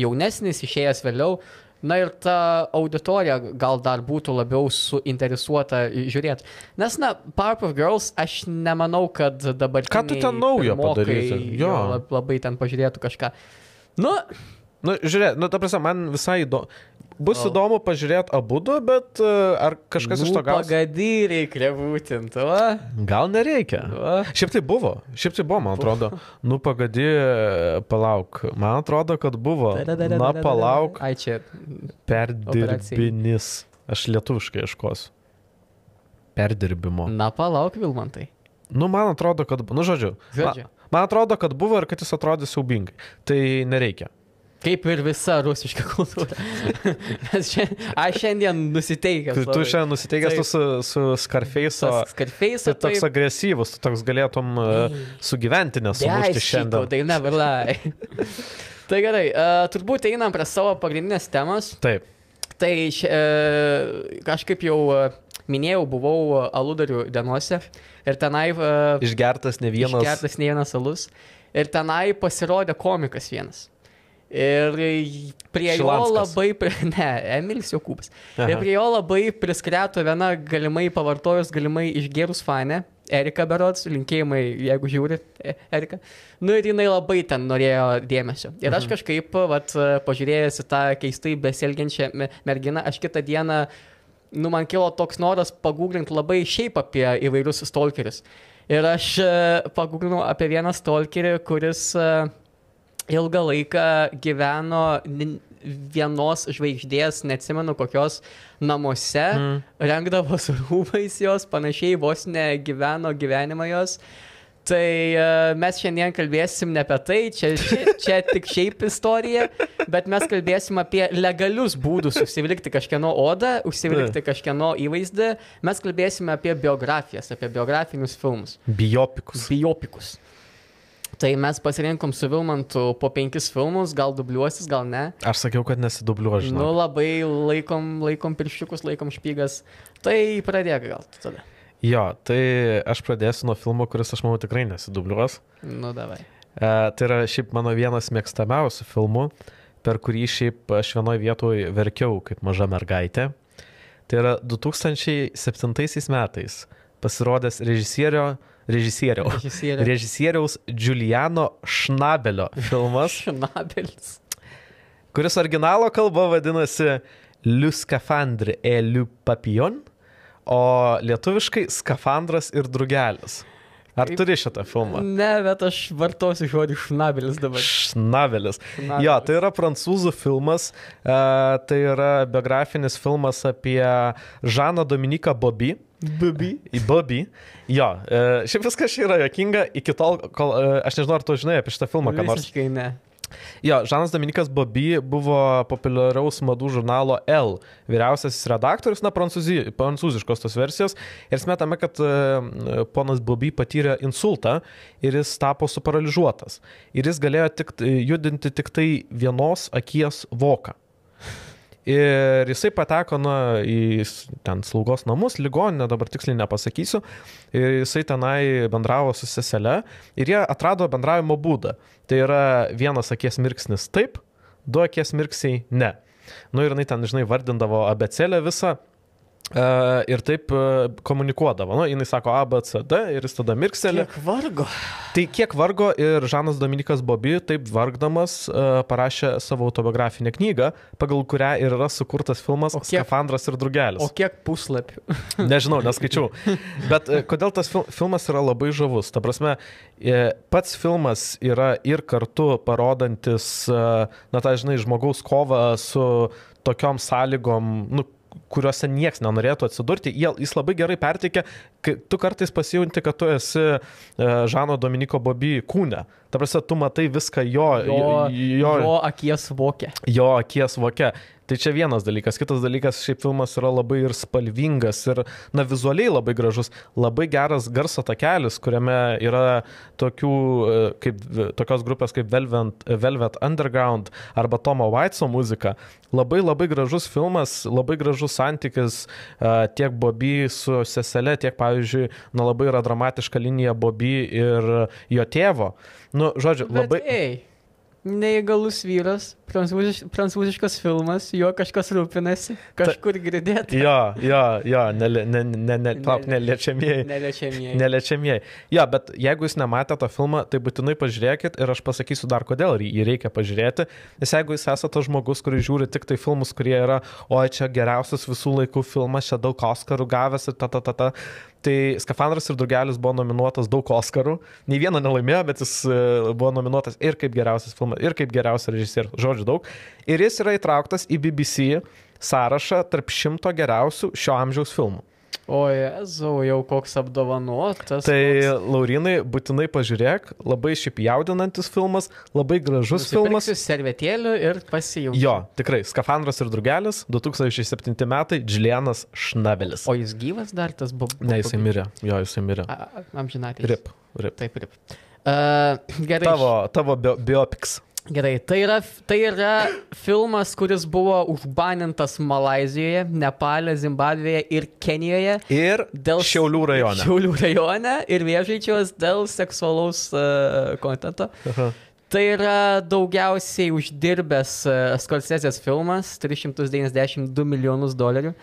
jaunesnis, išėjęs vėliau. Na ir ta auditorija gal dar būtų labiau suinteresuota žiūrėti. Nes, na, Powerpuff Girls, aš nemanau, kad dabar... Ką tu ten naujo padarysi? Jo. Lab, labai ten pažiūrėtų kažką. Nu, Nu, žiūrėk, nu, ta prasme, man visai įdomu. bus O. įdomu pažiūrėti abu du, bet e, ar kažkas iš to gaus? Pagady reikia būtent, va. Gal nereikia. va. Šiaip tai buvo, šiaip tai buvo, man atrodo. Nu, pagadi, palauk. Man atrodo, kad buvo. Na, palauk, Ai, čia. perdirbinis. Aš lietuviškai ieškosiu. Perdirbimo. Na, palauk, Vilmantai. Nu, man atrodo, kad, nu, žodžiu. Žodžiu. Man, man atrodo, kad buvo ir kad jis atrodė siaubingai. Tai nereikia. Kaip ir visa rusiška kultūra. Mes šiandien, aš šiandien nusiteikęs. Tu, tu šiandien nusiteikęs tu su, su Scarface'o. Skarfeisą. Tai toks agresyvus, tu toks galėtum uh, sugyventi nesumušti šiandien. Tai never lie. tai gerai, uh, turbūt einam prie savo pagrindinės temos. Taip. Tai uh, kažkaip jau uh, minėjau, buvau aludarių dienose ir tenai uh, Išgertas ne vienas. išgertas ne vienas alus. Ir tenai pasirodė komikas vienas. Ir prie jo Šilanskas. labai, pri... ne, Emilis Jokūbas. Aha. Ir prie jo labai priskreto viena galimai pavartojus, galimai išgerus fane. Erika Berods, linkėjimai, jeigu žiūri, E- Erika. Nu ir jinai labai ten norėjo dėmesio. Ir aš kažkaip, vat, pažiūrėjęs į tą keistai besielgiančią me- merginą, aš kitą dieną, nu man kilo toks noras pagūglinti labai šiaip apie įvairius stalkerius. Ir aš e, pagūglinau apie vieną stalkerį, kuris e, ilgą laiką gyveno vienos žvaigždės, neatsimenu kokios, namuose, mm. rengdavosi rūbais jos, panašiai vos negyveno gyvenimą jos. Tai e, mes šiandien kalbėsim ne apie tai, čia, čia, čia tik šiaip istorija, bet mes kalbėsim apie legalius būdus užsivilkti kažkieno odą, užsivilkti kažkieno įvaizdį, mes kalbėsim apie biografijas, apie biografinius filmus Biopikus. biopikus. Tai mes pasirinkom su Vilmantu po penkis filmus, gal dubliuosis, gal ne. Aš sakiau, kad nesidubliuoju, Nu, labai laikom, laikom pirščiukus, laikom špygas. Tai pradėk gal tu tada. Jo, tai aš pradėsiu nuo filmo, kuris aš manau tikrai nesidubliuos. Nu, davai. E, tai yra šiaip mano vienas mėgstamiausių filmų, per kurį šiaip aš vienoje vietoje verkiau kaip maža mergaitė. Tai yra 2007 metais pasirodęs režisierio, režisierio, Režisierė. režisieriaus Giuliano Šnabelio filmas, Šnabelis. kuris originalo kalba vadinasi Le Scaphandre et Le Papillon, o lietuviškai Skafandras ir Drugelis. Ar Kaip- turi šitą filmą? Ne, bet aš vartosiu žodį šnabelis dabar. Šnabelis. Šnabelis. Jo, tai yra prancūzų filmas, e, tai yra biografinis filmas apie Žaną Dominiką Bobby. Į Bobby. Jo, e, šiaip viskas čia yra jokinga iki tol, kol e, aš nežinau, ar tu žinai apie šitą filmą, ką nors. Visiškai ne. Jo, Žanas Dominikas Bobby buvo populiaraus madų žurnalo L vyriausiasis redaktorius, na, prancūzi, prancūziškos tos versijos. Ir smetame, kad e, ponas Bobby patyrė insultą ir jis tapo suparaližuotas. Ir jis galėjo tik, judinti tik tai vienos akies voką. Ir jisai pateko na, į ten slaugos namus, ligoninę, dabar tiksliai nepasakysiu. Ir jisai tenai bendravo su seselė ir jie atrado bendravimo būdą. Tai yra vienas akies mirksnis taip, du akies mirksiai ne. Nu ir jinai ten, žinai, vardindavo abecelę visą. Uh, ir taip uh, komunikuodavo. Nu, jinai sako A, B, C, D ir jis tada mirkselė. Kiek vargo. Tai kiek vargo ir Žanas Dominikas Bobi, taip vargdamas, uh, parašė savo autobiografinę knygą, pagal kurią ir yra sukurtas filmas O kiek- Skafandras ir Drugelis. O kiek puslapių? Nežinau, neskaičiau. Bet e, kodėl tas fil filmas yra labai žavus? Ta prasme, e, pats filmas yra ir kartu parodantis, e, na, tą, žinai, žmogaus kovą su tokiom sąlygom, nu, kuriuose nieks nenorėtų atsidurti. Jis labai gerai perteikia, kai tu kartais pasijunti, kad tu esi e, Žano Dominiko Bobi kūne. Ta prasme, tu matai viską jo, Jo, jo, jo akies vokė. jo akies voke. Tai čia vienas dalykas. Kitas dalykas, šiaip filmas yra labai ir spalvingas, ir, na, vizualiai labai gražus. Labai geras garso takelis, kuriame yra tokių, e, kaip, tokios grupės kaip Velvet, Velvet Underground arba Tomo Waitso muzika. Labai labai gražus filmas, labai gražus santykis e, tiek Bobby su seselė, tiek, pavyzdžiui, na, labai yra dramatiška linija Bobby ir jo tėvo. Nu, žodžiu, Bet, labai... Neįgalus vyras, prancūziš, prancūziškas filmas, juo kažkas rūpinasi, kažkur girdėti. Jo, jo, jo, nele, ne, ne, ne, top, neliečiamieji. Neliečiamieji. Neliečiamieji. Jo, bet jeigu jūs nematėte to filmą, tai būtinai pažiūrėkit ir aš pasakysiu dar kodėl jį reikia pažiūrėti. Nes jeigu jūs esate tas žmogus, kuris žiūri tik tai filmus, kurie yra, oi čia geriausias visų laikų filmas, čia daug Oscarų gavęs ir ta ta ta ta, Tai Skafandras ir Drugelis buvo nominuotas daug Oscarų. Nei vieno nelaimėjo, bet jis e, buvo nominuotas ir kaip geriausias filmas, ir kaip geriausias režisierius. Žodžiu daug. Ir jis yra įtrauktas į BBC sąrašą tarp šimto geriausių šio amžiaus filmų. O Jėzau, jau koks apdovanotas. Tai koks... Laurinai, būtinai pažiūrėk, labai šiaip jaudinantis filmas, labai gražus filmas. servetėlių ir pasijungti. Jo, tikrai, Skafandras ir Drugelis, 2007 metai, Džilianas Šnabelis. O jis gyvas dar tas buvo? Ne, jisai mirė, jo, jisai mirė. Amžinatė. Rip, rip. Taip, rip. Uh, gerai. Tavo, tavo bio, biopiks. Gerai, tai yra, tai yra filmas, kuris buvo užbanintas Malazijoje, Nepale, Zimbabvėje ir Kenijoje. Ir dėl Šiaulių rajone. Šiaulių rajone ir viežaičios dėl seksualaus uh, kontento. Aha. Tai yra daugiausiai uždirbęs uh, Scorsesės filmas - 392 milijonus dolerių.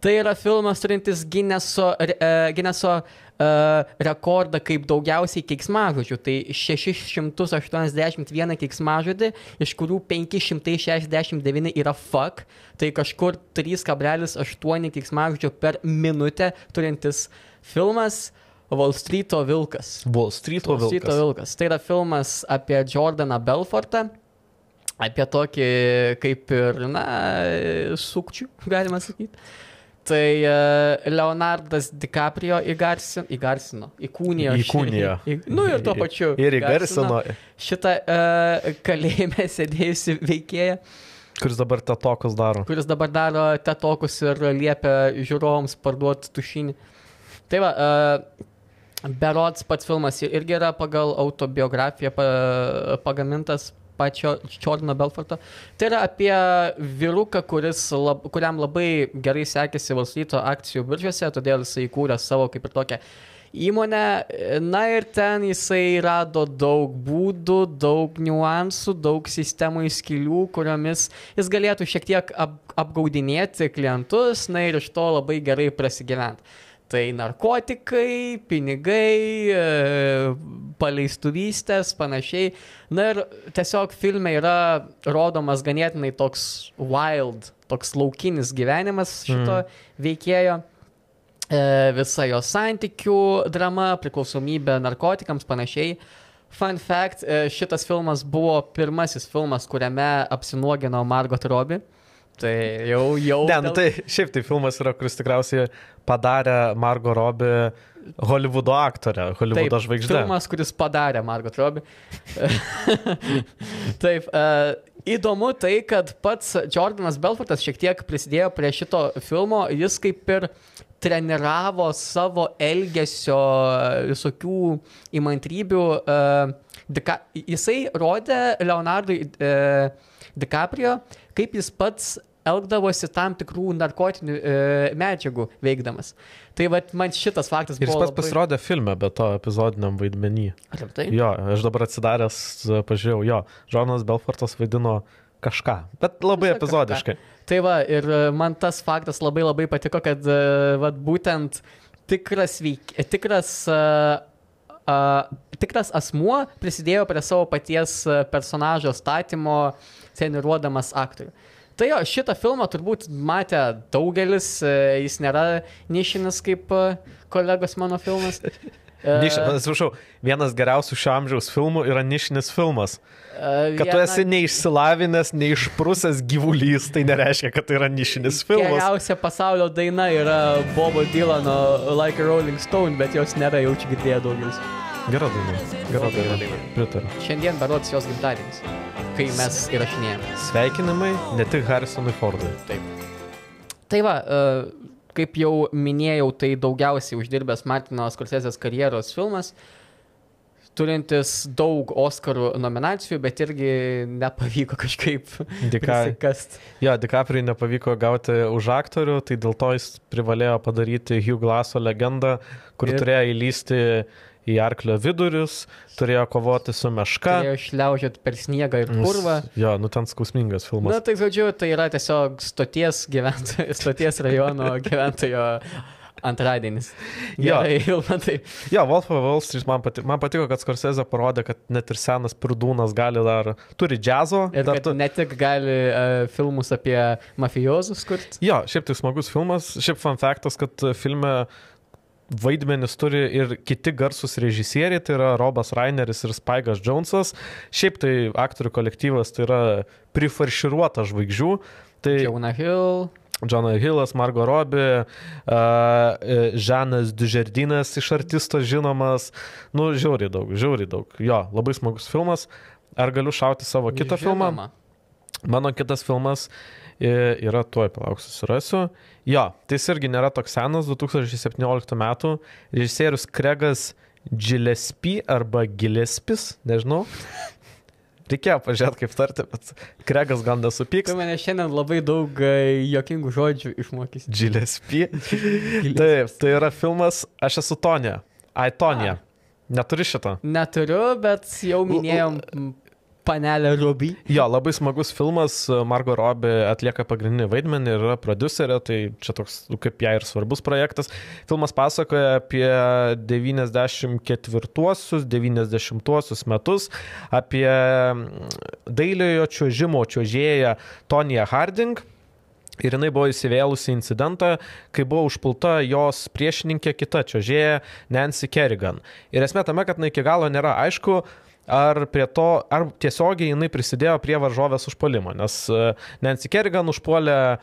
Tai yra filmas turintis Gineso, uh, Gineso uh, rekordą kaip daugiausiai keiksmažodžių. Tai 681 keiksmažodį, iš kurių 569 yra fuck, tai kažkur 3,8 keiksmažodžio per minutę turintis filmas. Wall Street'o Vilkas. Wall Street'o Vilkas. Wall Street'o Vilkas. Tai yra filmas apie Jordaną Belfortą, apie tokį kaip ir, na, sukčių, galima sakyti. Tai uh, Leonardas DiCaprio įgarsino, įgarsino įkūnijo. Įkūnijo. Į, nu ir tuo pačiu. Ir įgarsino. Šitą uh, kalėjime sėdėjusi veikėją. Kuris dabar tetokus daro. Kuris dabar daro tetokus ir liepia žiūrovams parduoti tušinį. Tai va, uh, Berots pats filmas irgi yra pagal autobiografiją pagamintas, pačio Čordino Belforto. Tai yra apie vyruką, lab, kuriam labai gerai sekėsi valstyto akcijų biržose, todėl jisai įkūrė savo kaip ir tokią įmonę. Na ir ten jisai rado daug būdų, daug niuansų, daug sistemų įskilių, kuriomis jis galėtų šiek tiek ap, apgaudinėti klientus, na ir iš to labai gerai prasigyventi. Tai narkotikai, pinigai, e, paleistuvystės, panašiai. Na ir tiesiog filme yra rodomas ganėtinai toks wild, toks laukinis gyvenimas šito mm. veikėjo. E, visa jo santykių drama, priklausomybė narkotikams, panašiai. Fun fact, e, šitas filmas buvo pirmasis filmas, kuriame apsinuogino Margot Robbie. Tai jau, jau. Ne, nu, tai šiaip tai filmas yra, kuris tikriausiai padarė Margo Robbie Hollywoodo aktorę, Hollywoodo Taip, žvaigždę. Filmas, kuris padarė Margot Robbie. Taip, uh, įdomu tai, kad pats Jordanas Belfortas šiek tiek prisidėjo prie šito filmo, jis kaip ir treniravo savo elgesio visokių įmantrybių. Uh, Dika, jisai rodė Leonardui uh, DiCaprio, kaip jis pats elgdavosi tam tikrų narkotinių e, medžiagų veikdamas. Tai vat, man šitas faktas buvo. Ir jis pats labai... pasirodė filme, bet to epizodiniam vaidmenį. Ar tai? Jo, aš dabar atsidaręs, pažiūrėjau, jo, Džonas Belfortas vaidino kažką, bet labai Visą epizodiškai. Kažką. Tai va, ir e, man tas faktas labai labai patiko, kad e, vat, būtent tikras, veik... tikras uh, Uh, tikras asmuo prisidėjo prie savo paties personažo statymo, treniruodamas aktorių. Tai jo, šitą filmą turbūt matė daugelis, e, jis nėra nišinis kaip e, kolegos mano filmas. E, atsiprašau, vienas geriausių šio amžiaus filmų yra nišinis filmas. Kad tu esi neišsilavinęs, neišprusęs gyvulys, tai nereiškia, kad tai yra nišinis filmas. Geriausia pasaulio daina yra Bobo Dylano Like a Rolling Stone, bet jos nėra jaučiu girdėję daugelis. Gera daina. Gera daina. Pritariu. Šiandien berots jos gimtadienis kai mes įrašinėjame. Sveikinimai ne tik Harrisonui Fordui. Taip. Tai va, e, kaip jau minėjau, tai daugiausiai uždirbęs Martino Scorsesės karjeros filmas, turintis daug Oscarų nominacijų, bet irgi nepavyko kažkaip prisikasti. Jo, DiCaprio nepavyko gauti už aktorių, tai dėl to jis privalėjo padaryti Hugh Glasso legendą, kur ir... turėjo įlysti į arklio vidurius, turėjo kovoti su meška. Turėjo šliaužiant per sniegą ir kurvą. Jo, nu ten skausmingas filmas. Na, tai žodžiu, tai yra tiesiog stoties, gyventojo, stoties rajono gyventojo antradienis. Gerai, Ilmantai. Jo, Wolf of Wall Street man, pati, man patiko, kad Scorsese parodė, kad net ir senas pridūnas gali dar, turi džiazo. Ir dar tu... ne tik gali uh, filmus apie mafijozus kurti. Jo, šiaip tai smagus filmas. Šiaip fun faktas, kad filme vaidmenis turi ir kiti garsus režisieriai, tai yra Robas Raineris ir Spaigas Jonesas. Šiaip tai aktorių kolektyvas tai yra prifarširuota žvaigždžių. Tai Jonah Hill. Johnas Hillas, Margo Robbie, uh, Žanas Dužerdinas iš artisto žinomas. Nu, žiauriai daug, žiauriai daug. Jo, labai smagus filmas. Ar galiu šauti savo kitą Žinoma. filmą? Mano kitas filmas yra tuoj, palauk, susirasiu. Jo, tai jis irgi nėra toks senas, 2017 metų. Režisierius Kregas Gillespie arba Gillespis, nežinau. Reikėjo pažiūrėti, kaip tarti, bet Kregas gal nesupyks. Tu mane šiandien labai daug e, jokingų žodžių išmokys. Gillespie. Taip, tai yra filmas Aš esu Tonė. Ai, Tonė. Neturi šito? Neturiu, bet jau minėjom panelė Ruby. Jo, labai smagus filmas, Margo Robi atlieka pagrindinį vaidmenį ir yra producerė, tai čia toks nu, kaip ją ir svarbus projektas. Filmas pasakoja apie 94-90 metus, apie dailiojo čiuožimo čiuožėją Toniją Harding. Ir jinai buvo įsivėlusi incidentą, kai buvo užpulta jos priešininkė kita čiuožėja Nancy Kerrigan. Ir esmė tame, kad na iki galo nėra aišku, ar prie to, ar tiesiogiai jinai prisidėjo prie varžovės užpolimo, nes e, Nancy Kerrigan užpuolė e,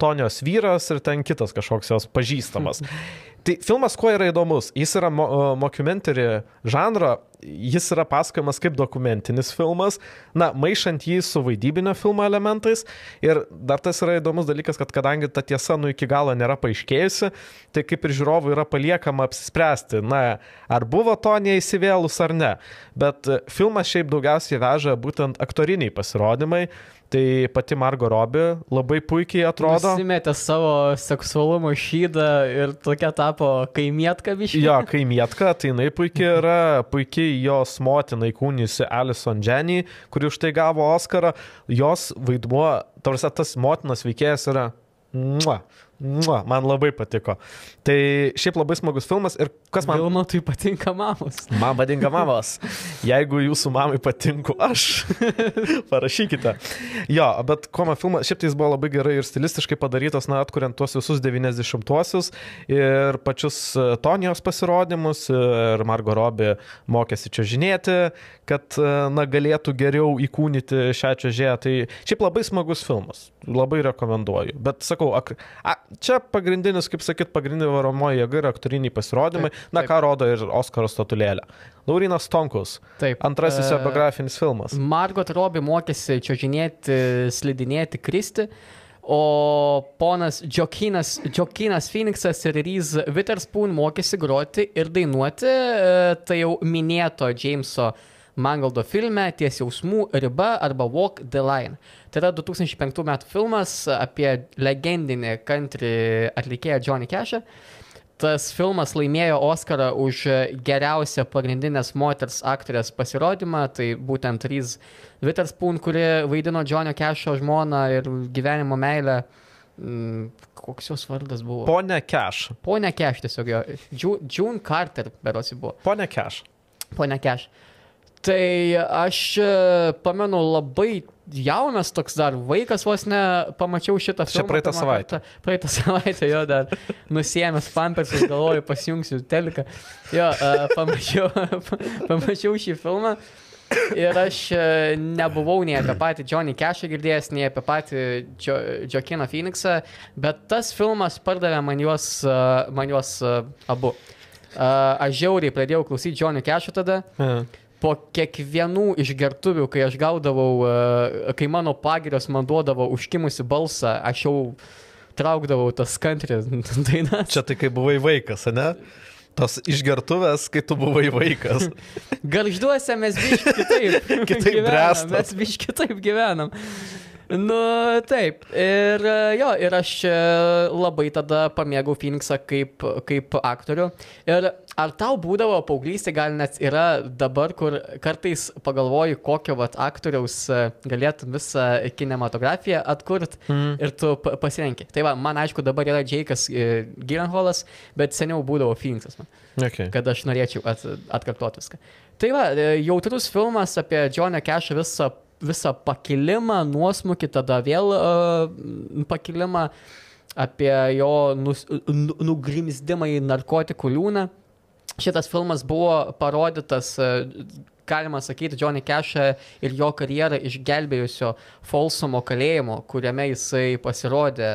Tonijos vyras ir ten kitas kažkoks jos pažįstamas. Tai filmas kuo yra įdomus? Jis yra mo mockumentary žanro, jis yra pasakojamas kaip dokumentinis filmas, na, maišant jį su vaidybinio filmo elementais. Ir dar tas yra įdomus dalykas, kad kadangi ta tiesa nu iki galo nėra paaiškėjusi, tai kaip ir žiūrovui yra paliekama apsispręsti, na, ar buvo to neįsivėlus ar ne. Bet filmas šiaip daugiausiai veža būtent aktoriniai pasirodymai. Tai pati Margo Robi labai puikiai atrodo. Nusimetė savo seksualumo šydą ir tokia tapo kaimietka biškai. Jo, kaimietka, tai jinai puikiai yra, puikiai jos motina įkūnysi Alison Jenny, kuri už tai gavo Oscarą. Jos vaidmuo, tarsi tas motinas veikėjas yra... Mua, man labai patiko. Tai šiaip labai smagus filmas ir kas man... Vilmotui patinka mamos. Man patinka mamos. Jeigu jūsų mamai patinku aš, parašykite. Jo, bet kuo man filmas, šiaip tai jis buvo labai gerai ir stilistiškai padarytas, na, atkuriant tuos visus 90-uosius ir pačius e, Tonijos pasirodymus ir Margo Robi mokėsi čia žinėti, kad, e, na, galėtų geriau įkūnyti šią čia žėją. Tai šiaip labai smagus filmas. Labai rekomenduoju. Bet sakau, ak, a, čia pagrindinis, kaip sakyt, pagrindinė varomoji jėga yra aktoriniai pasirodymai, taip, na taip. ką rodo ir Oskaro statulėlė. Laurinas Tonkus. Taip. Antrasis jo biografinis filmas. Margot Robbie mokėsi čiažinėti, slidinėti, kristi. O ponas Džokinas, Džokinas Phoenixas ir Reese Witherspoon mokėsi groti ir dainuoti, e, tai jau minėto Jameso Mangaldo filme Ties jausmų riba arba Walk the Line. Tai yra 2005 metų filmas apie legendinį country atlikėją Johnny Cashą. Tas filmas laimėjo Oscarą už geriausią pagrindinės moters aktorės pasirodymą, tai būtent Reese Witherspoon, kuri vaidino Johnny Cash'o žmoną ir gyvenimo meilę. Mm, koks jos vardas buvo? Pone Cash. Pone Cash tiesiog jo. June Carter berosi buvo. Pone Cash. Pone Cash. Tai aš e, pamenu labai jaunas toks dar vaikas vos ne, pamačiau šitą filmą. Čia praeitą savaitę. Praeitą savaitę jo dar nusėmęs pampersus, galvoju, pasijungsiu teleką. Jo, uh, pamačiau, pamačiau šį filmą. Ir aš e, nebuvau nei apie patį Johnny Cashą girdėjęs, nei apie patį jo, Joaquiną Phoenixą, bet tas filmas pardavė man juos, man juos abu. Aš žiauriai pradėjau klausyti Johnny Cashą tada. Mhm po kiekvienų išgertuvių, kai aš gaudavau, e, kai mano pagirios man duodavo užkimusi balsą, aš jau traukdavau tas kantrės dainas. Čia tai kai buvai vaikas, ne? Tos išgertuvės, kai tu buvai vaikas. Garžduose mes biški kitaip. kitaip gyvenam. Mes biški kitaip gyvenam. Nu, taip. Ir e, jo, ir aš e, labai tada pamėgau Phoenixą kaip, kaip aktorių. Ir ar tau būdavo paauglystė, gal net yra dabar, kur kartais pagalvoji, kokio vat aktoriaus e, galėtum visą kinematografiją atkurt mm. ir tu pasirenki. Tai va, man aišku, dabar yra Jake'as Gilenholas, bet seniau būdavo Phoenixas. Man, okay. Kad aš norėčiau at, atkartoti viską. Tai va, jautrus filmas apie Johnny Cashą visą visą pakilimą, nuosmukį, tada vėl uh, pakilimą apie jo nus, nu, nugrimzdimą į narkotikų liūną. Šitas filmas buvo parodytas, galima sakyti, Johnny Cashą ir jo karjerą išgelbėjusio Folsomo kalėjimo, kuriame jisai pasirodė,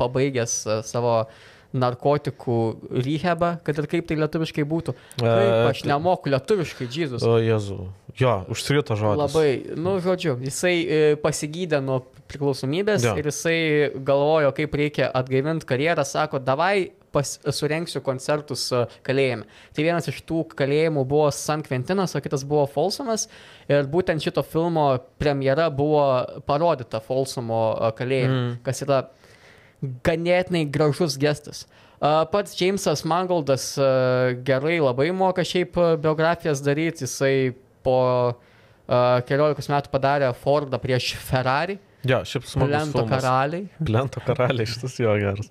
pabaigęs savo uh, narkotikų rehebą, kad ir kaip tai lietuviškai būtų. Kaip aš nemoku lietuviškai, Jėzus. O Jėzu. Jo, užsirito žodis. Labai, nu, žodžiu, jisai e, pasigydė nuo priklausomybės jo. ir jisai galvojo, kaip reikia atgaivinti karjerą, sako, davai pas, surenksiu koncertus e, kalėjime. Tai vienas iš tų kalėjimų buvo San Quentinas, o kitas buvo Folsomas. Ir būtent šito filmo premjera buvo parodyta Folsomo e, kalėjime, mm. kas yra ganėtinai gražus gestas. Pats Jamesas Mangoldas gerai labai moka šiaip biografijas daryti, jisai po keliolikos metų padarė Fordą prieš Ferrari. Ja, šiaip smagus. Plento karaliai. Plento karaliai, šitas jo geras.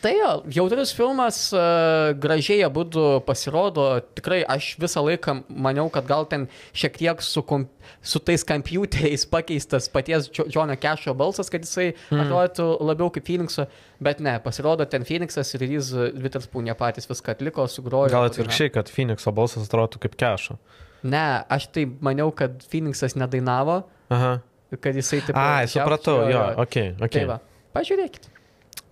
Tai jo, jautrus filmas, uh, gražiai abu pasirodo, tikrai aš visą laiką maniau, kad gal ten šiek tiek su, kom, su tais kompiuteriais pakeistas paties Džono Kešo balsas, kad jisai mm. atrodytų labiau kaip Phoenix'o, bet ne, pasirodo ten Phoenix'as ir jis Viterspoonė patys viską atliko, sugrojo. Gal atvirkščiai, kad Phoenix'o balsas atrodytų kaip Kešo. Ne, aš tai maniau, kad Phoenix'as nedainavo. Aha. Kad jisai taip. A, supratau, jo, jo, jo. ok. okay. Tai va, pažiūrėkit.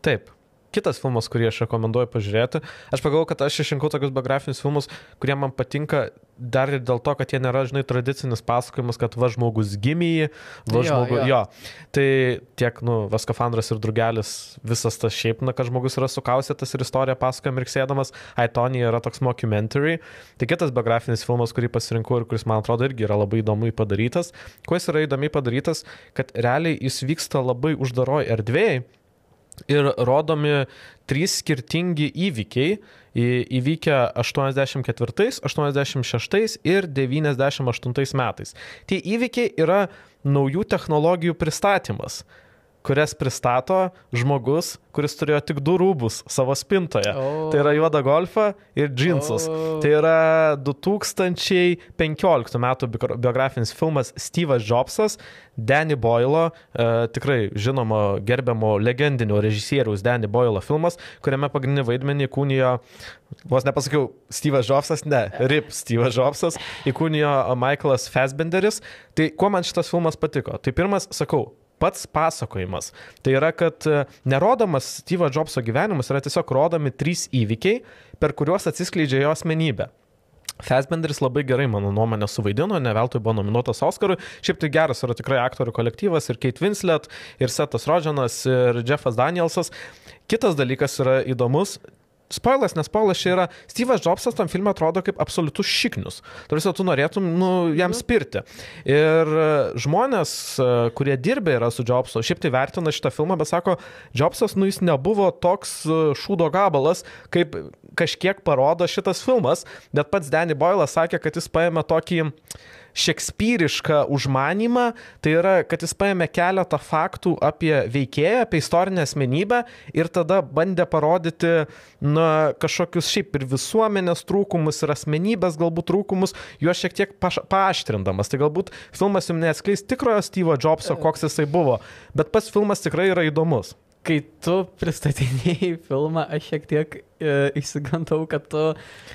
Taip kitas filmas, kurį aš rekomenduoju pažiūrėti. Aš pagalvoju, kad aš išrinkau tokius biografinius filmus, kurie man patinka dar ir dėl to, kad jie nėra, žinai, tradicinis pasakojimas, kad va žmogus gimė, va žmogus, jo, jo. Tai tiek, nu, Vaskafandras ir Drugelis, visas tas šiaip, na, kad žmogus yra sukausytas ir istoriją pasakoja mirksėdamas, Aitonija yra toks mockumentary. Tai kitas biografinis filmas, kurį pasirinkau ir kuris, man atrodo, irgi yra labai įdomu padarytas. Kuo jis yra įdomiai padarytas, kad realiai jis vyksta labai uždaroj erdvėjai ir rodomi trys skirtingi įvykiai įvykę 84, 86 ir 98 metais. Tie įvykiai yra naujų technologijų pristatymas kurias pristato žmogus, kuris turėjo tik du rūbus savo spintoje. Oh. Tai yra juoda golfa ir džinsus. Oh. Tai yra 2015 metų biografinis filmas Steve'as Jobsas, Danny Boyle, e, tikrai žinomo gerbiamo legendinio režisieriaus Danny Boyle filmas, kuriame pagrindinį vaidmenį kūnijo, vos nepasakiau, Steve'as Jobsas, ne, Rip Steve'as Jobsas, įkūnijo Michaelas Fassbenderis. Tai kuo man šitas filmas patiko? Tai pirmas, sakau, pats pasakojimas. Tai yra, kad e, nerodomas Steve'o Jobso gyvenimas yra tiesiog rodomi trys įvykiai, per kuriuos atsiskleidžia jo asmenybė. Fassbenderis labai gerai, mano nuomonė, suvaidino, ne veltui buvo nominuotas Oscarui. Šiaip tai geras yra tikrai aktorių kolektyvas ir Kate Winslet, ir Setas Rodžanas, ir Jeffas Danielsas. Kitas dalykas yra įdomus, spoilas, nes spoilas čia yra, Steve'as Jobsas tam filmui atrodo kaip absoliutus šiknius. Tarsi tu norėtum nu, jam mhm. spirti. Ir e, žmonės, e, kurie dirbė yra su Jobsu, šiaip tai vertina šitą filmą, bet sako, Jobsas, nu jis nebuvo toks e, šūdo gabalas, kaip kažkiek parodo šitas filmas, bet pats Danny Boylas sakė, kad jis paėmė tokį šekspyrišką užmanimą, tai yra, kad jis paėmė keletą faktų apie veikėją, apie istorinę asmenybę ir tada bandė parodyti na, kažkokius šiaip ir visuomenės trūkumus ir asmenybės galbūt trūkumus, juos šiek tiek paaštrindamas. Tai galbūt filmas jums neatskleis tikrojo Steve'o Jobso, koks jisai buvo, bet pats filmas tikrai yra įdomus kai tu pristatinėjai filmą, aš šiek tiek e, išsigantau, kad tu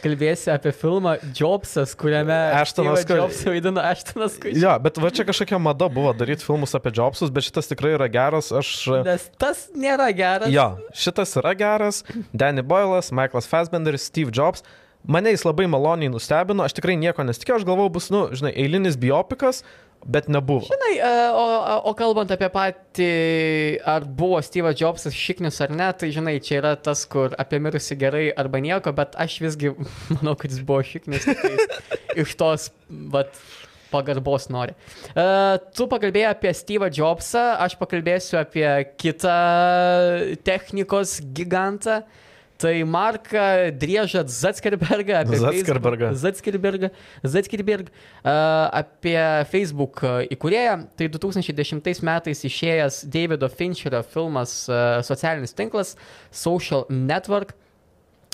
kalbėsi apie filmą Jobsas, kuriame Ashtonas Jobsas vaidina Ashtonas Kutcher. Jo, bet va čia kažkokia mada buvo daryti filmus apie Jobsus, bet šitas tikrai yra geras. Aš... Nes tas nėra geras. Jo, šitas yra geras. Danny Boylas, Michaelas Fassbenderis, Steve Jobs. Mane jis labai maloniai nustebino, aš tikrai nieko nesitikėjau, aš galvojau, bus, nu, žinai, eilinis biopikas, bet nebuvo. Žinai, e, o, o kalbant apie patį, ar buvo Steve'as Jobsas šiknis ar ne, tai žinai, čia yra tas, kur apie mirusi gerai arba nieko, bet aš visgi manau, kad jis buvo šiknis. Tai iš tos, vat, pagarbos nori. Uh, tu pakalbėjai apie Steve'ą Jobsą, aš pakalbėsiu apie kitą technikos gigantą. Tai Marką Driežat Zatskerbergą. Zatskerbergą. Zatskerbergą. Zatskerberg. Uh, apie Facebook įkūrėją. Tai 2010 metais išėjęs Davido Fincherio filmas uh, socialinis tinklas Social Network.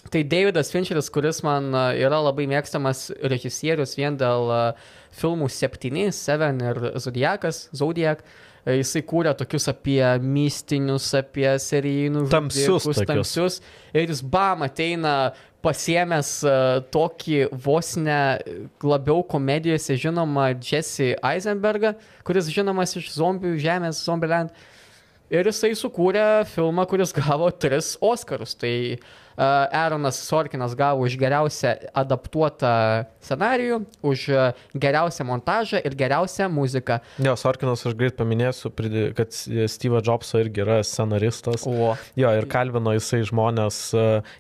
Tai Davidas Fincheris, kuris man yra labai mėgstamas režisierius vien dėl filmų 7, 7 ir Zodiakas, Zodiak. Jisai kūrė tokius apie mystinius, apie serijinius tamsius, žudikus, tamsius. Ir jis bam ateina pasiemęs uh, tokį vos ne labiau komedijose žinomą Jesse Eisenbergą, kuris žinomas iš zombių žemės, Zombieland. Ir jisai sukūrė filmą, kuris gavo tris Oscarus. Tai uh, Aaronas Sorkinas gavo už geriausią adaptuotą scenarijų, už geriausią montažą ir geriausią muziką. Jo, Sorkinas aš greit paminėsiu, kad Steve Jobso irgi yra scenaristas. O. Jo, ir kalbino jisai žmonės,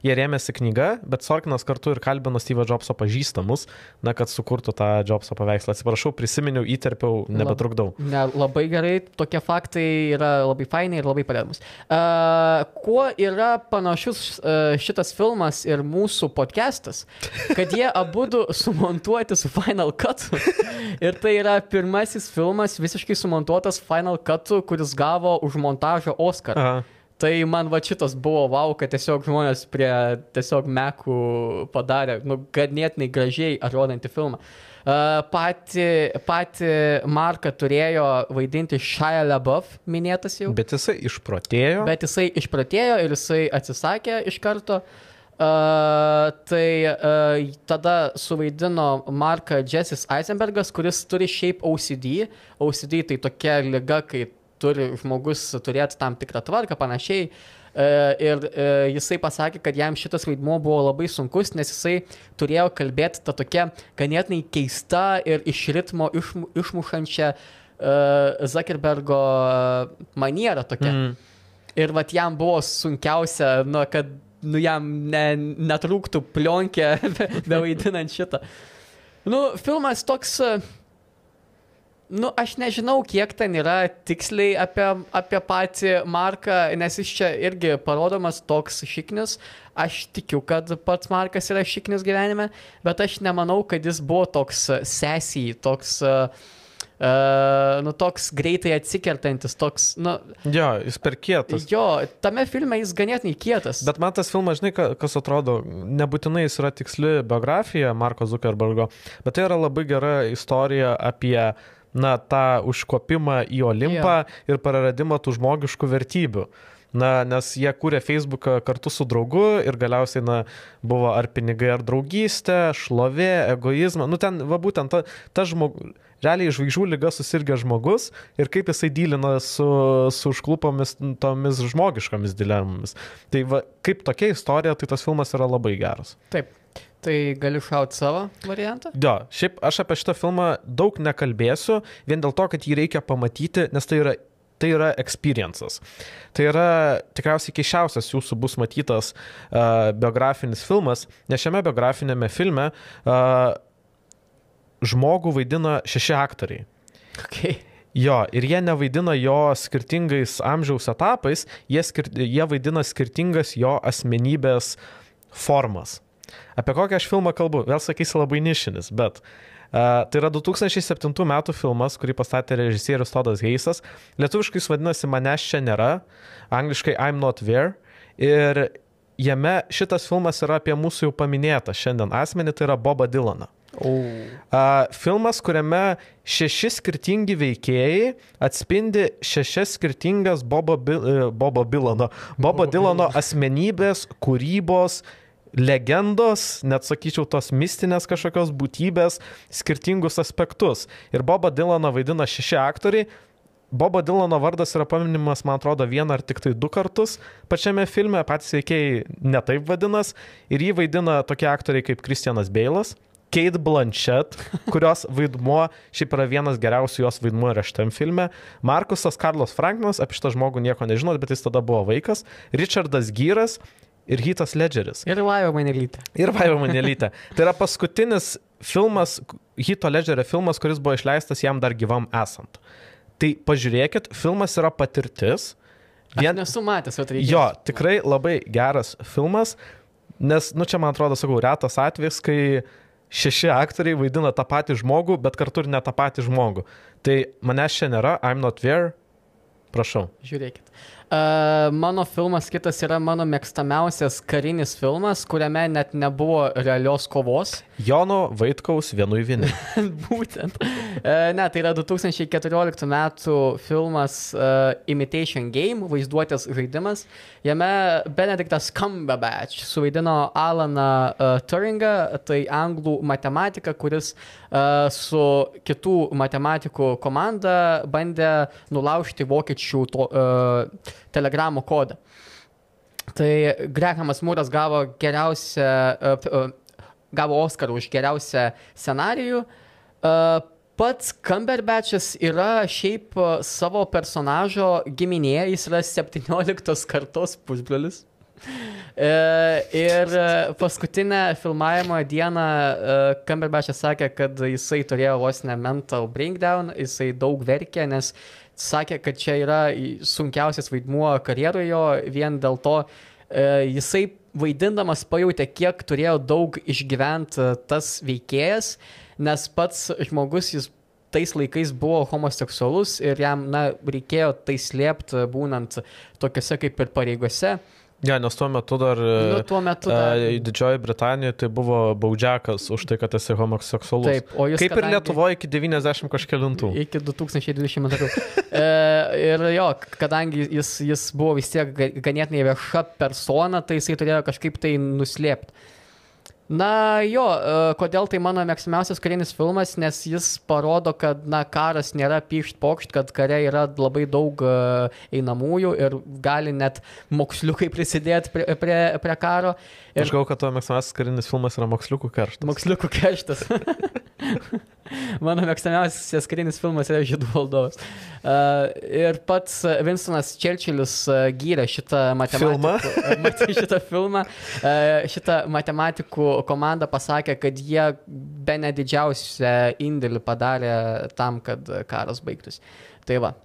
jie rėmėsi knyga, bet Sorkinas kartu ir kalbino Steve Jobso pažįstamus, na, kad sukurtų tą Jobso paveikslą. Atsiprašau, prisiminiau, įterpiau, nebetrukdau. Ne, labai gerai, tokie faktai yra labai faini ir labai padedamus. Uh, kuo yra panašus uh, šitas filmas ir mūsų podcastas, kad jie abu sumontuoti su Final Cut. ir tai yra pirmasis filmas visiškai sumontuotas Final Cut, kuris gavo už montažą Oscarą. Aha. Tai man va šitas buvo wow, kad tiesiog žmonės prie tiesiog mekų padarė, nu, ganėtinai gražiai atrodantį filmą. Uh, pati, pati Marka turėjo vaidinti Shia LaBeouf, minėtas jau. Bet jisai išprotėjo. Bet jisai išprotėjo ir jisai atsisakė iš karto. Uh, tai uh, tada suvaidino Marką Jessis Eisenbergas, kuris turi šiaip OCD. OCD tai tokia lyga, kai turi žmogus turėti tam tikrą tvarką, panašiai. E, ir e, jisai pasakė, kad jam šitas vaidmuo buvo labai sunkus, nes jisai turėjo kalbėti tą tokią ganėtinai keistą ir iš ritmo išmu, išmušančią uh, Zuckerbergo manierą tokią. Mm. Ir vat jam buvo sunkiausia, nu, kad nu, jam ne, netrūktų plionkė be, be vaidinant šitą. Nu, filmas toks uh, Nu, aš nežinau, kiek ten yra tiksliai apie, apie patį Marką, nes jis čia irgi parodomas toks šiknis. Aš tikiu, kad pats Markas yra šiknis gyvenime, bet aš nemanau, kad jis buvo toks sesiai, toks... Uh, Uh, nu, toks greitai atsikertantis, toks, nu. Jo, jis per kietas. Jo, tame filme jis ganėtinai kietas. Bet man tas filmas, žinai, kas atrodo, nebūtinai jis yra tiksli biografija Marko Zuckerbergo, bet tai yra labai gera istorija apie uh, na, tą užkopimą į Olimpą yeah. ir praradimą tų žmogiškų vertybių. Na, nes jie kūrė Facebooką kartu su draugu ir galiausiai, na, buvo ar pinigai, ar draugystė, šlovė, egoizmas. Nu, ten, va, būtent ta, ta žmogus, realiai žvaigždžių lyga susirgęs žmogus ir kaip jisai dylina su, su užklupomis tomis žmogiškomis dilemomis. Tai va, kaip tokia istorija, tai tas filmas yra labai geras. Taip. Tai galiu šauti savo variantą? Jo, šiaip aš apie šitą filmą daug nekalbėsiu, vien dėl to, kad jį reikia pamatyti, nes tai yra tai yra experiences. Tai yra tikriausiai keiščiausias jūsų bus matytas uh, biografinis filmas, nes šiame biografinėme filme uh, žmogų vaidina šeši aktoriai. Okay. Jo, ir jie nevaidina jo skirtingais amžiaus etapais, jie, skir jie vaidina skirtingas jo asmenybės formas. Apie kokią aš filmą kalbu? Vėl sakysi labai nišinis, bet uh, tai yra 2007 metų filmas, kurį pastatė režisierius Todas Heisas. Lietuviškai jis vadinasi Manęs čia nėra, angliškai I'm not there. Ir jame šitas filmas yra apie mūsų jau paminėtą šiandien asmenį, tai yra Boba Dylaną. Oh. Uh, filmas, kuriame šeši skirtingi veikėjai atspindi šešias skirtingas Bobo, Bil Bobo Dylano, Bobo Dylano asmenybės, kūrybos, legendos, net sakyčiau, tos mistinės kažkokios būtybės, skirtingus aspektus. Ir Bobą Dylaną vaidina šeši aktoriai. Bobo Dylano vardas yra paminimas, man atrodo, vieną ar tik tai du kartus pačiame filme, patys veikėjai netaip vadinas. Ir jį vaidina tokie aktoriai kaip Kristianas Beilas, Kate Blanchett, kurios vaidmuo šiaip yra vienas geriausių jos vaidmuo yra šitam filme. Markusas Karlos Franklinas, apie šitą žmogų nieko nežinot, bet jis tada buvo vaikas. Richardas Gyras ir Hitas Ledgeris. Ir Vaiva Manelytė. Ir Vaiva Manelytė. tai yra paskutinis filmas Hito Ledgerio filmas, kuris buvo išleistas jam dar gyvam esant. Tai pažiūrėkit, filmas yra patirtis. Vien... Aš nesu matęs, bet reikia. Jo, tikrai labai geras filmas, nes, nu čia man atrodo, sakau, retas atvejis, kai šeši aktoriai vaidina tą patį žmogų, bet kartu ir ne tą patį žmogų. Tai manęs čia nėra, I'm not there. Prašau. Žiūrėkit. Uh, mano filmas kitas yra mano mėgstamiausias karinis filmas, kuriame net nebuvo realios kovos. Jono Vaitkaus vienui vieni. Būtent. Uh, ne, tai yra 2014 metų filmas uh, Imitation Game, vaizduotės žaidimas. Jame Benediktas Cumberbatch suvaidino Alaną uh, Turingą, tai anglų matematiką, kuris uh, su kitų matematikų komanda bandė nulaužti vokiečių to, uh, telegramų kodą. Tai Grehamas Mūras gavo geriausią, uh, uh, gavo Oscarą už geriausią scenarijų. Uh, pats Cumberbatchas yra šiaip savo personažo giminė, jis yra 17 kartos pusbrolis. Ir paskutinę filmavimo dieną Cumberbatchas sakė, kad jisai turėjo vos ne mental breakdown, jisai daug verkė, nes sakė, kad čia yra sunkiausias vaidmuo karjeroje, vien dėl to e, jisai vaidindamas pajutė, kiek turėjo daug išgyventi tas veikėjas, nes pats žmogus jis tais laikais buvo homoseksualus ir jam, na, reikėjo tai slėpti būnant tokiuose kaip ir pareigose. Ja, nes tuo metu dar, nu, tuo metu dar... E, Didžioji Britanija tai buvo baudžiakas už tai, kad esi homoseksualus. Taip, o jis. Kaip kadangi... ir Lietuvoje iki 90 kažkėlintų. Iki 2020 metų. e, ir jo, kadangi jis, jis buvo vis tiek ganėtinai vieša persona, tai jisai turėjo kažkaip tai nuslėpti. Na jo, e, kodėl tai mano mėgstamiausias karinis filmas, nes jis parodo, kad na, karas nėra pykšt pokšt, kad kare yra labai daug uh, einamųjų ir gali net moksliukai prisidėti prie, prie, prie karo. Ir... Aš galvoju, kad to mėgstamiausias karinis filmas yra moksliukų kerštas. Moksliukų kerštas. Mano mėgstamiausias karinis filmas yra Žydų valdovas. Uh, ir pats Vinstonas Čerčilis uh, gyrė šitą matematikų filmą. šitą filmą. Uh, šitą matematikų komanda pasakė, kad jie be nedidžiausią indėlį padarė tam, kad karas baigtųsi. Tai va.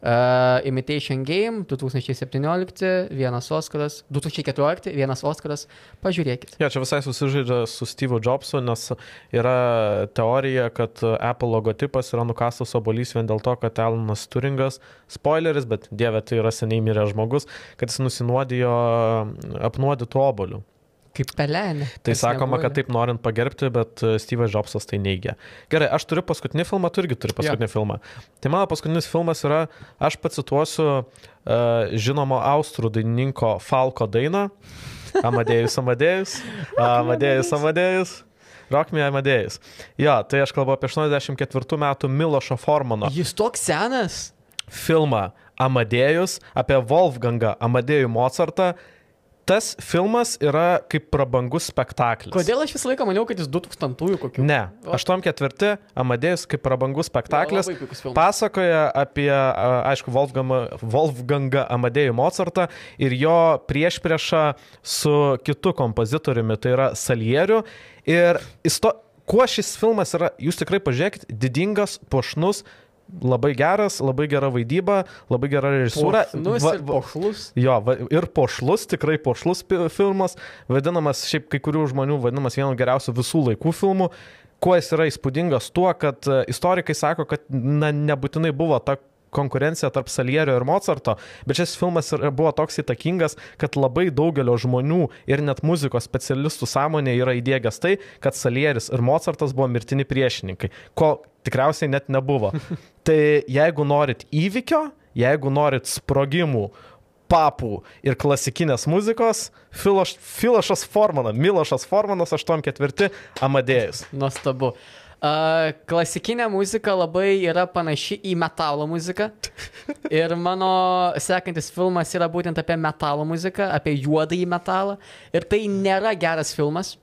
Uh, Imitation Game 2017, vienas Oskaras, 2014, vienas Oskaras, pažiūrėkit. Ja, čia visai susižaidžia su Steve Jobsu, nes yra teorija, kad Apple logotipas yra nukastas obolys vien dėl to, kad Alanas Turingas, spoileris, bet dieve tai yra seniai miręs žmogus, kad jis nusinuodijo apnuodytų obolių. Kaip pelenė. Tai sakoma, nebuvo, kad taip norint pagerbti, bet e, Steve'as Jobsas tai neigia. Gerai, aš turiu paskutinį filmą, tu irgi turi paskutinį ja. filmą. Tai mano paskutinis filmas yra, aš pacituosiu uh, žinomo austrų dainininko Falko dainą. Amadėjus, Amadėjus. Amadėjus, Amadėjus. Rock Me Amadėjus. Jo, tai aš kalbu apie 84 metų Milošo Formano. Jis toks senas? Filmą Amadėjus apie Wolfgangą Amadėjų Mozartą tas filmas yra kaip prabangus spektaklis. Kodėl aš visą laiką maniau, kad jis 2000-ųjų kokių? Ne, 84 Amadėjus kaip prabangus spektaklis jo, pasakoja apie, aišku, Wolfgangą, Wolfgangą Amadėjų Mozartą ir jo priešpriešą su kitu kompozitoriumi, tai yra Salieriu. Ir isto, kuo šis filmas yra, jūs tikrai pažiūrėkit, didingas, pošnus, labai geras, labai gera vaidyba, labai gera režisūra. Pošnus va, ir pošlus. Jo, va, ir pošlus, tikrai pošlus filmas, vadinamas šiaip kai kurių žmonių vadinamas vienu geriausių visų laikų filmų. Kuo jis yra įspūdingas tuo, kad e, istorikai sako, kad na, nebūtinai buvo ta konkurencija tarp Salierio ir Mozarto, bet šis filmas buvo toks įtakingas, kad labai daugelio žmonių ir net muzikos specialistų sąmonė yra įdėgęs tai, kad Salieris ir Mozartas buvo mirtini priešininkai, ko tikriausiai net nebuvo. tai jeigu norit įvykio, jeigu norit sprogimų, papų ir klasikinės muzikos, Filoš, Filošas Formanas, Milošas Formanas 84 Amadėjus. Nuostabu. Klasikinė muzika labai yra panaši į metalo muziką. Ir mano sekantis filmas yra būtent apie metalo muziką, apie juodąjį metalą. Ir tai nėra geras filmas.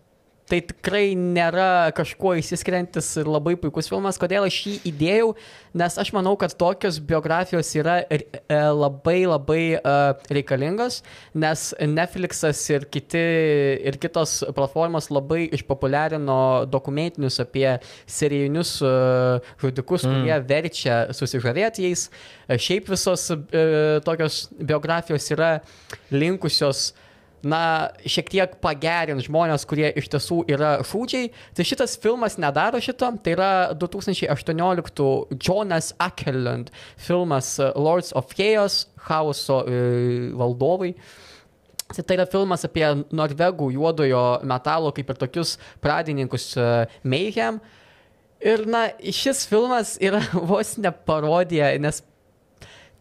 Tai tikrai nėra kažkuo įsiskiriantis ir labai puikus filmas. Kodėl aš jį įdėjau? Nes aš manau, kad tokios biografijos yra e, labai labai uh, reikalingos, nes Netflixas ir, kiti, ir kitos platformos labai išpopuliarino dokumentinius apie serijinius uh, žudikus, mm. kurie verčia susižavėti jais. Šiaip visos tokios biografijos yra linkusios uh, na, šiek tiek pagerint žmonės, kurie iš tiesų yra šūdžiai. Tai šitas filmas nedaro šito. Tai yra 2018 Jonas Ackerland filmas uh, Lords of Chaos, chaoso e, valdovai. Tai, tai yra filmas apie norvegų juodojo metalo kaip ir tokius pradininkus e, Mayhem. Ir na, šis filmas yra vos ne parodija, nes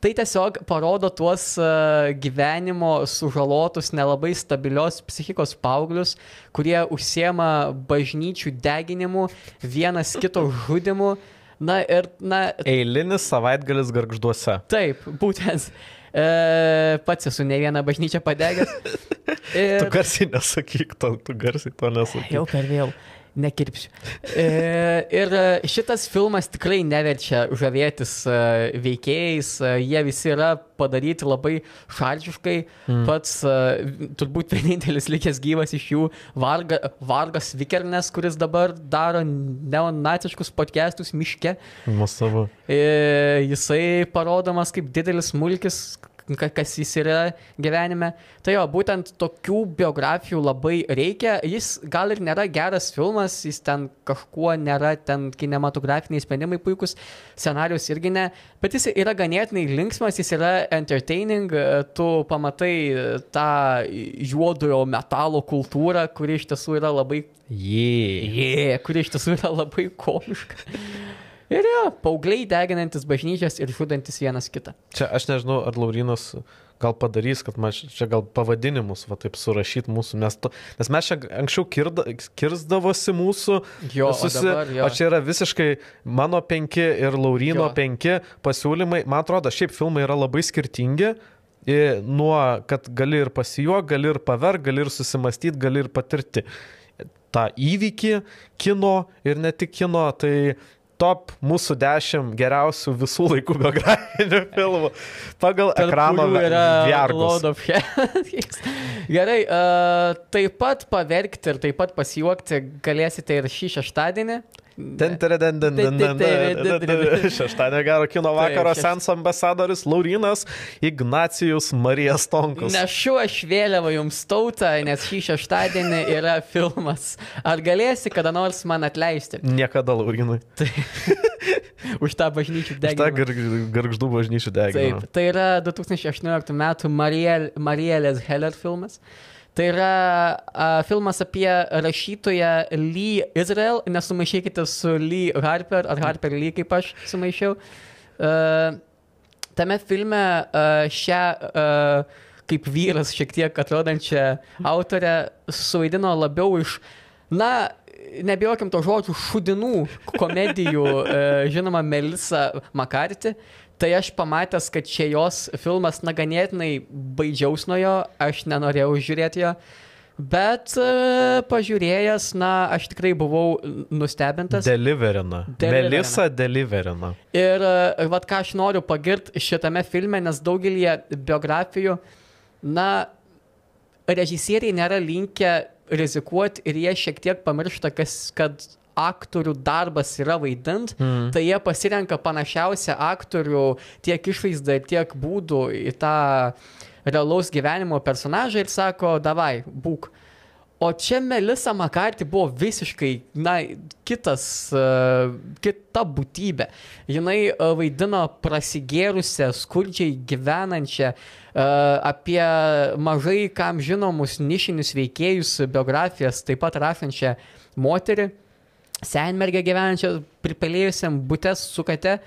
tai tiesiog parodo tuos uh, gyvenimo sužalotus, nelabai stabilios psichikos paauglius, kurie užsiema bažnyčių deginimu, vienas kito žudimu. Na ir, na. Eilinis savaitgalis garžduose. Taip, būtent. E, pats esu ne vieną bažnyčią padegęs. Ir... Tu garsiai nesakyk to, tu garsiai to nesakyk. Jau per vėl nekirpsiu. E, ir šitas filmas tikrai neverčia žavėtis e, veikėjais, e, jie visi yra padaryti labai šalčiškai, mm. pats turbūt vienintelis likęs gyvas iš jų Varga, Vargas Vikernes, kuris dabar daro neonaciškus podcastus miške. Nuostabu. Jisai parodomas kaip didelis mulkis, kas jis yra gyvenime. Tai jo, būtent tokių biografijų labai reikia. Jis gal ir nėra geras filmas, jis ten kažkuo nėra, ten kinematografiniai sprendimai puikus, scenarius irgi ne, bet jis yra ganėtinai linksmas, jis yra entertaining, tu pamatai tą juodojo metalo kultūrą, kuri iš tiesų yra labai... Jie. Yeah. Yeah, kuri iš tiesų yra labai komiška. Ir jo, paaugliai deginantis bažnyčias ir žudantis vienas kitą. Čia aš nežinau, ar Laurinas gal padarys, kad mes čia gal pavadinimus, va taip surašyt mūsų, nes, to, nes mes čia anksčiau kirda, kirzdavosi mūsų, jo, susi, o, dabar, jo. o čia yra visiškai mano penki ir Laurino jo. penki pasiūlymai. Man atrodo, šiaip filmai yra labai skirtingi. Nuo, kad gali ir pasijuok, gali ir paver, gali ir susimastyti, gali ir patirti tą įvykį kino ir ne tik kino, tai top mūsų dešimt geriausių visų laikų biografinių filmų pagal Tarp ekrano vergus. Gerai, uh, taip pat paverkti ir taip pat pasijuokti galėsite ir šį šeštadienį. Šeštadienio gero kino vakaro sens ambasadoris Laurinas Ignacijus Marijas Tonkus. Nešu aš vėliavą jums tautą, nes šį šeštadienį yra filmas. Ar galėsi kada nors man atleisti? Niekada, Laurinai. Tai, už tą bažnyčių deginimą. Už tą gargždų bažnyčių deginimą. Taip, tai yra 2018 m. Marielės Heller filmas. Tai yra a, filmas apie rašytoją Lee Israel, nesumaišykite su Lee Harper ar Harper Lee, kaip aš sumaišiau. A, tame filme a, šią a, kaip vyras šiek tiek atrodančią autorę suvaidino labiau iš, na, nebijokim to žodžių, šudinų komedijų, žinoma, Melisa Makarti. Tai aš pamatęs, kad čia jos filmas naganėtinai baidžiaus nuo jo, aš nenorėjau žiūrėti jo. Bet uh, pažiūrėjęs, na, aš tikrai buvau nustebintas. Deliverina. deliverina. Melisa deliverina. Ir uh, vad ką aš noriu pagirti šitame filme, nes daugelį biografijų, na, režisieriai nėra linkę rizikuoti ir jie šiek tiek pamiršta, kas, kad aktorių darbas yra vaidint, mm. tai jie pasirenka panašiausią aktorių tiek išvaizdą, tiek būdų į tą realaus gyvenimo personažą ir sako, davai, būk. O čia Melisa Makarti buvo visiškai, na, kitas, uh, kita būtybė. Jinai uh, vaidino prasigėrusią, skurdžiai gyvenančią, uh, apie mažai kam žinomus nišinius veikėjus biografijas, taip pat rašančią moterį senmergę gyvenančią pripelėjusiam būtes su kate.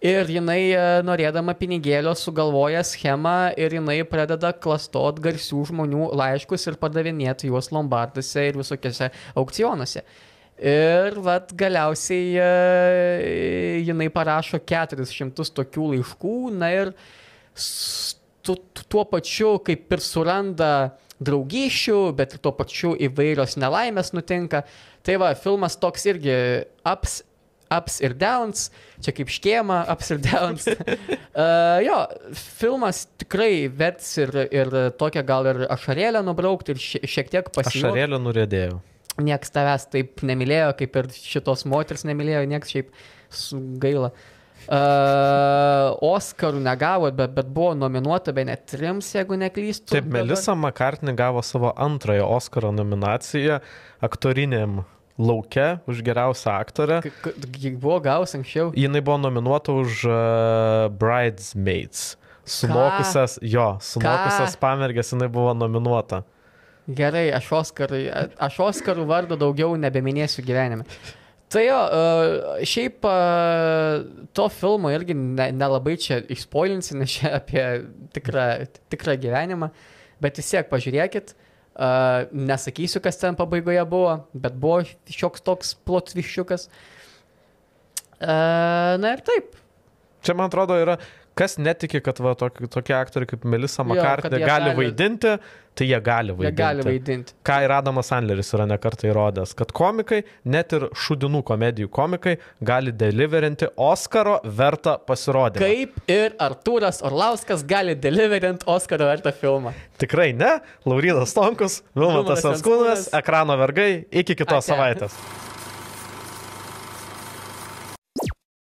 Ir jinai, e, norėdama pinigėlio, sugalvoja schemą ir jinai pradeda klastot garsių žmonių laiškus ir padavinėti juos lombarduose ir visokiose aukcionuose. Ir vat, galiausiai e, jinai parašo 400 tokių laiškų, na ir tu, tuo pačiu kaip ir suranda draugyšių, bet ir tuo pačiu įvairios nelaimės nutinka. Tai va, filmas toks irgi ups, ups ir downs, čia kaip škėma, ups ir downs. uh, jo, filmas tikrai verts ir, ir tokią gal ir ašarėlę nubraukti ir šie- šiek tiek pasijuokti. Ašarėlį nurėdėjau. Niekas tavęs taip nemylėjo, kaip ir šitos moters nemylėjo, niekas šiaip su- gaila. Uh, Oscarų negavo, bet, bet buvo nominuota be net trims, jeigu neklystu. Taip. Melissa McCartney gavo savo antrąją Oscaro nominaciją aktoriniam lauke už geriausią aktorę. Ji buvo gaus anksčiau. Jinai buvo nominuota už uh, Bridesmaids. Sumokusias, jo, sumokusias pamergės jinai buvo nominuota. Gerai, aš Oskarui, aš Oskarų vardo daugiau nebeminėsiu gyvenime. Tai jo, uh, šiaip uh, to filmo irgi ne- nelabai čia išspoilinsi, nes čia apie tikrą, tikrą gyvenimą, bet vis tiek pažiūrėkit. Uh, nesakysiu, kas ten pabaigoje buvo, bet buvo šioks toks plotviščiukas. Na ir taip. Čia, man atrodo, yra, kas netiki, kad va, tokie, tokie aktoriai kaip Melissa McCartney jie gali vaidinti, tai jie gali Jie vaidinti. gali vaidinti. Ką ir Adamas Sandleris yra nekartai įrodęs, kad komikai, net ir šudinų komedijų komikai, gali deliverinti Oscaro vertą pasirodymą. Kaip ir Artūras Orlauskas gali deliverint Oskaro vertą filmą. Tikrai ne. Laurinas Tonkus, Vilmatas Vilmantas Anskūnas, ekrano vergai. Iki kitos Ate. savaitės.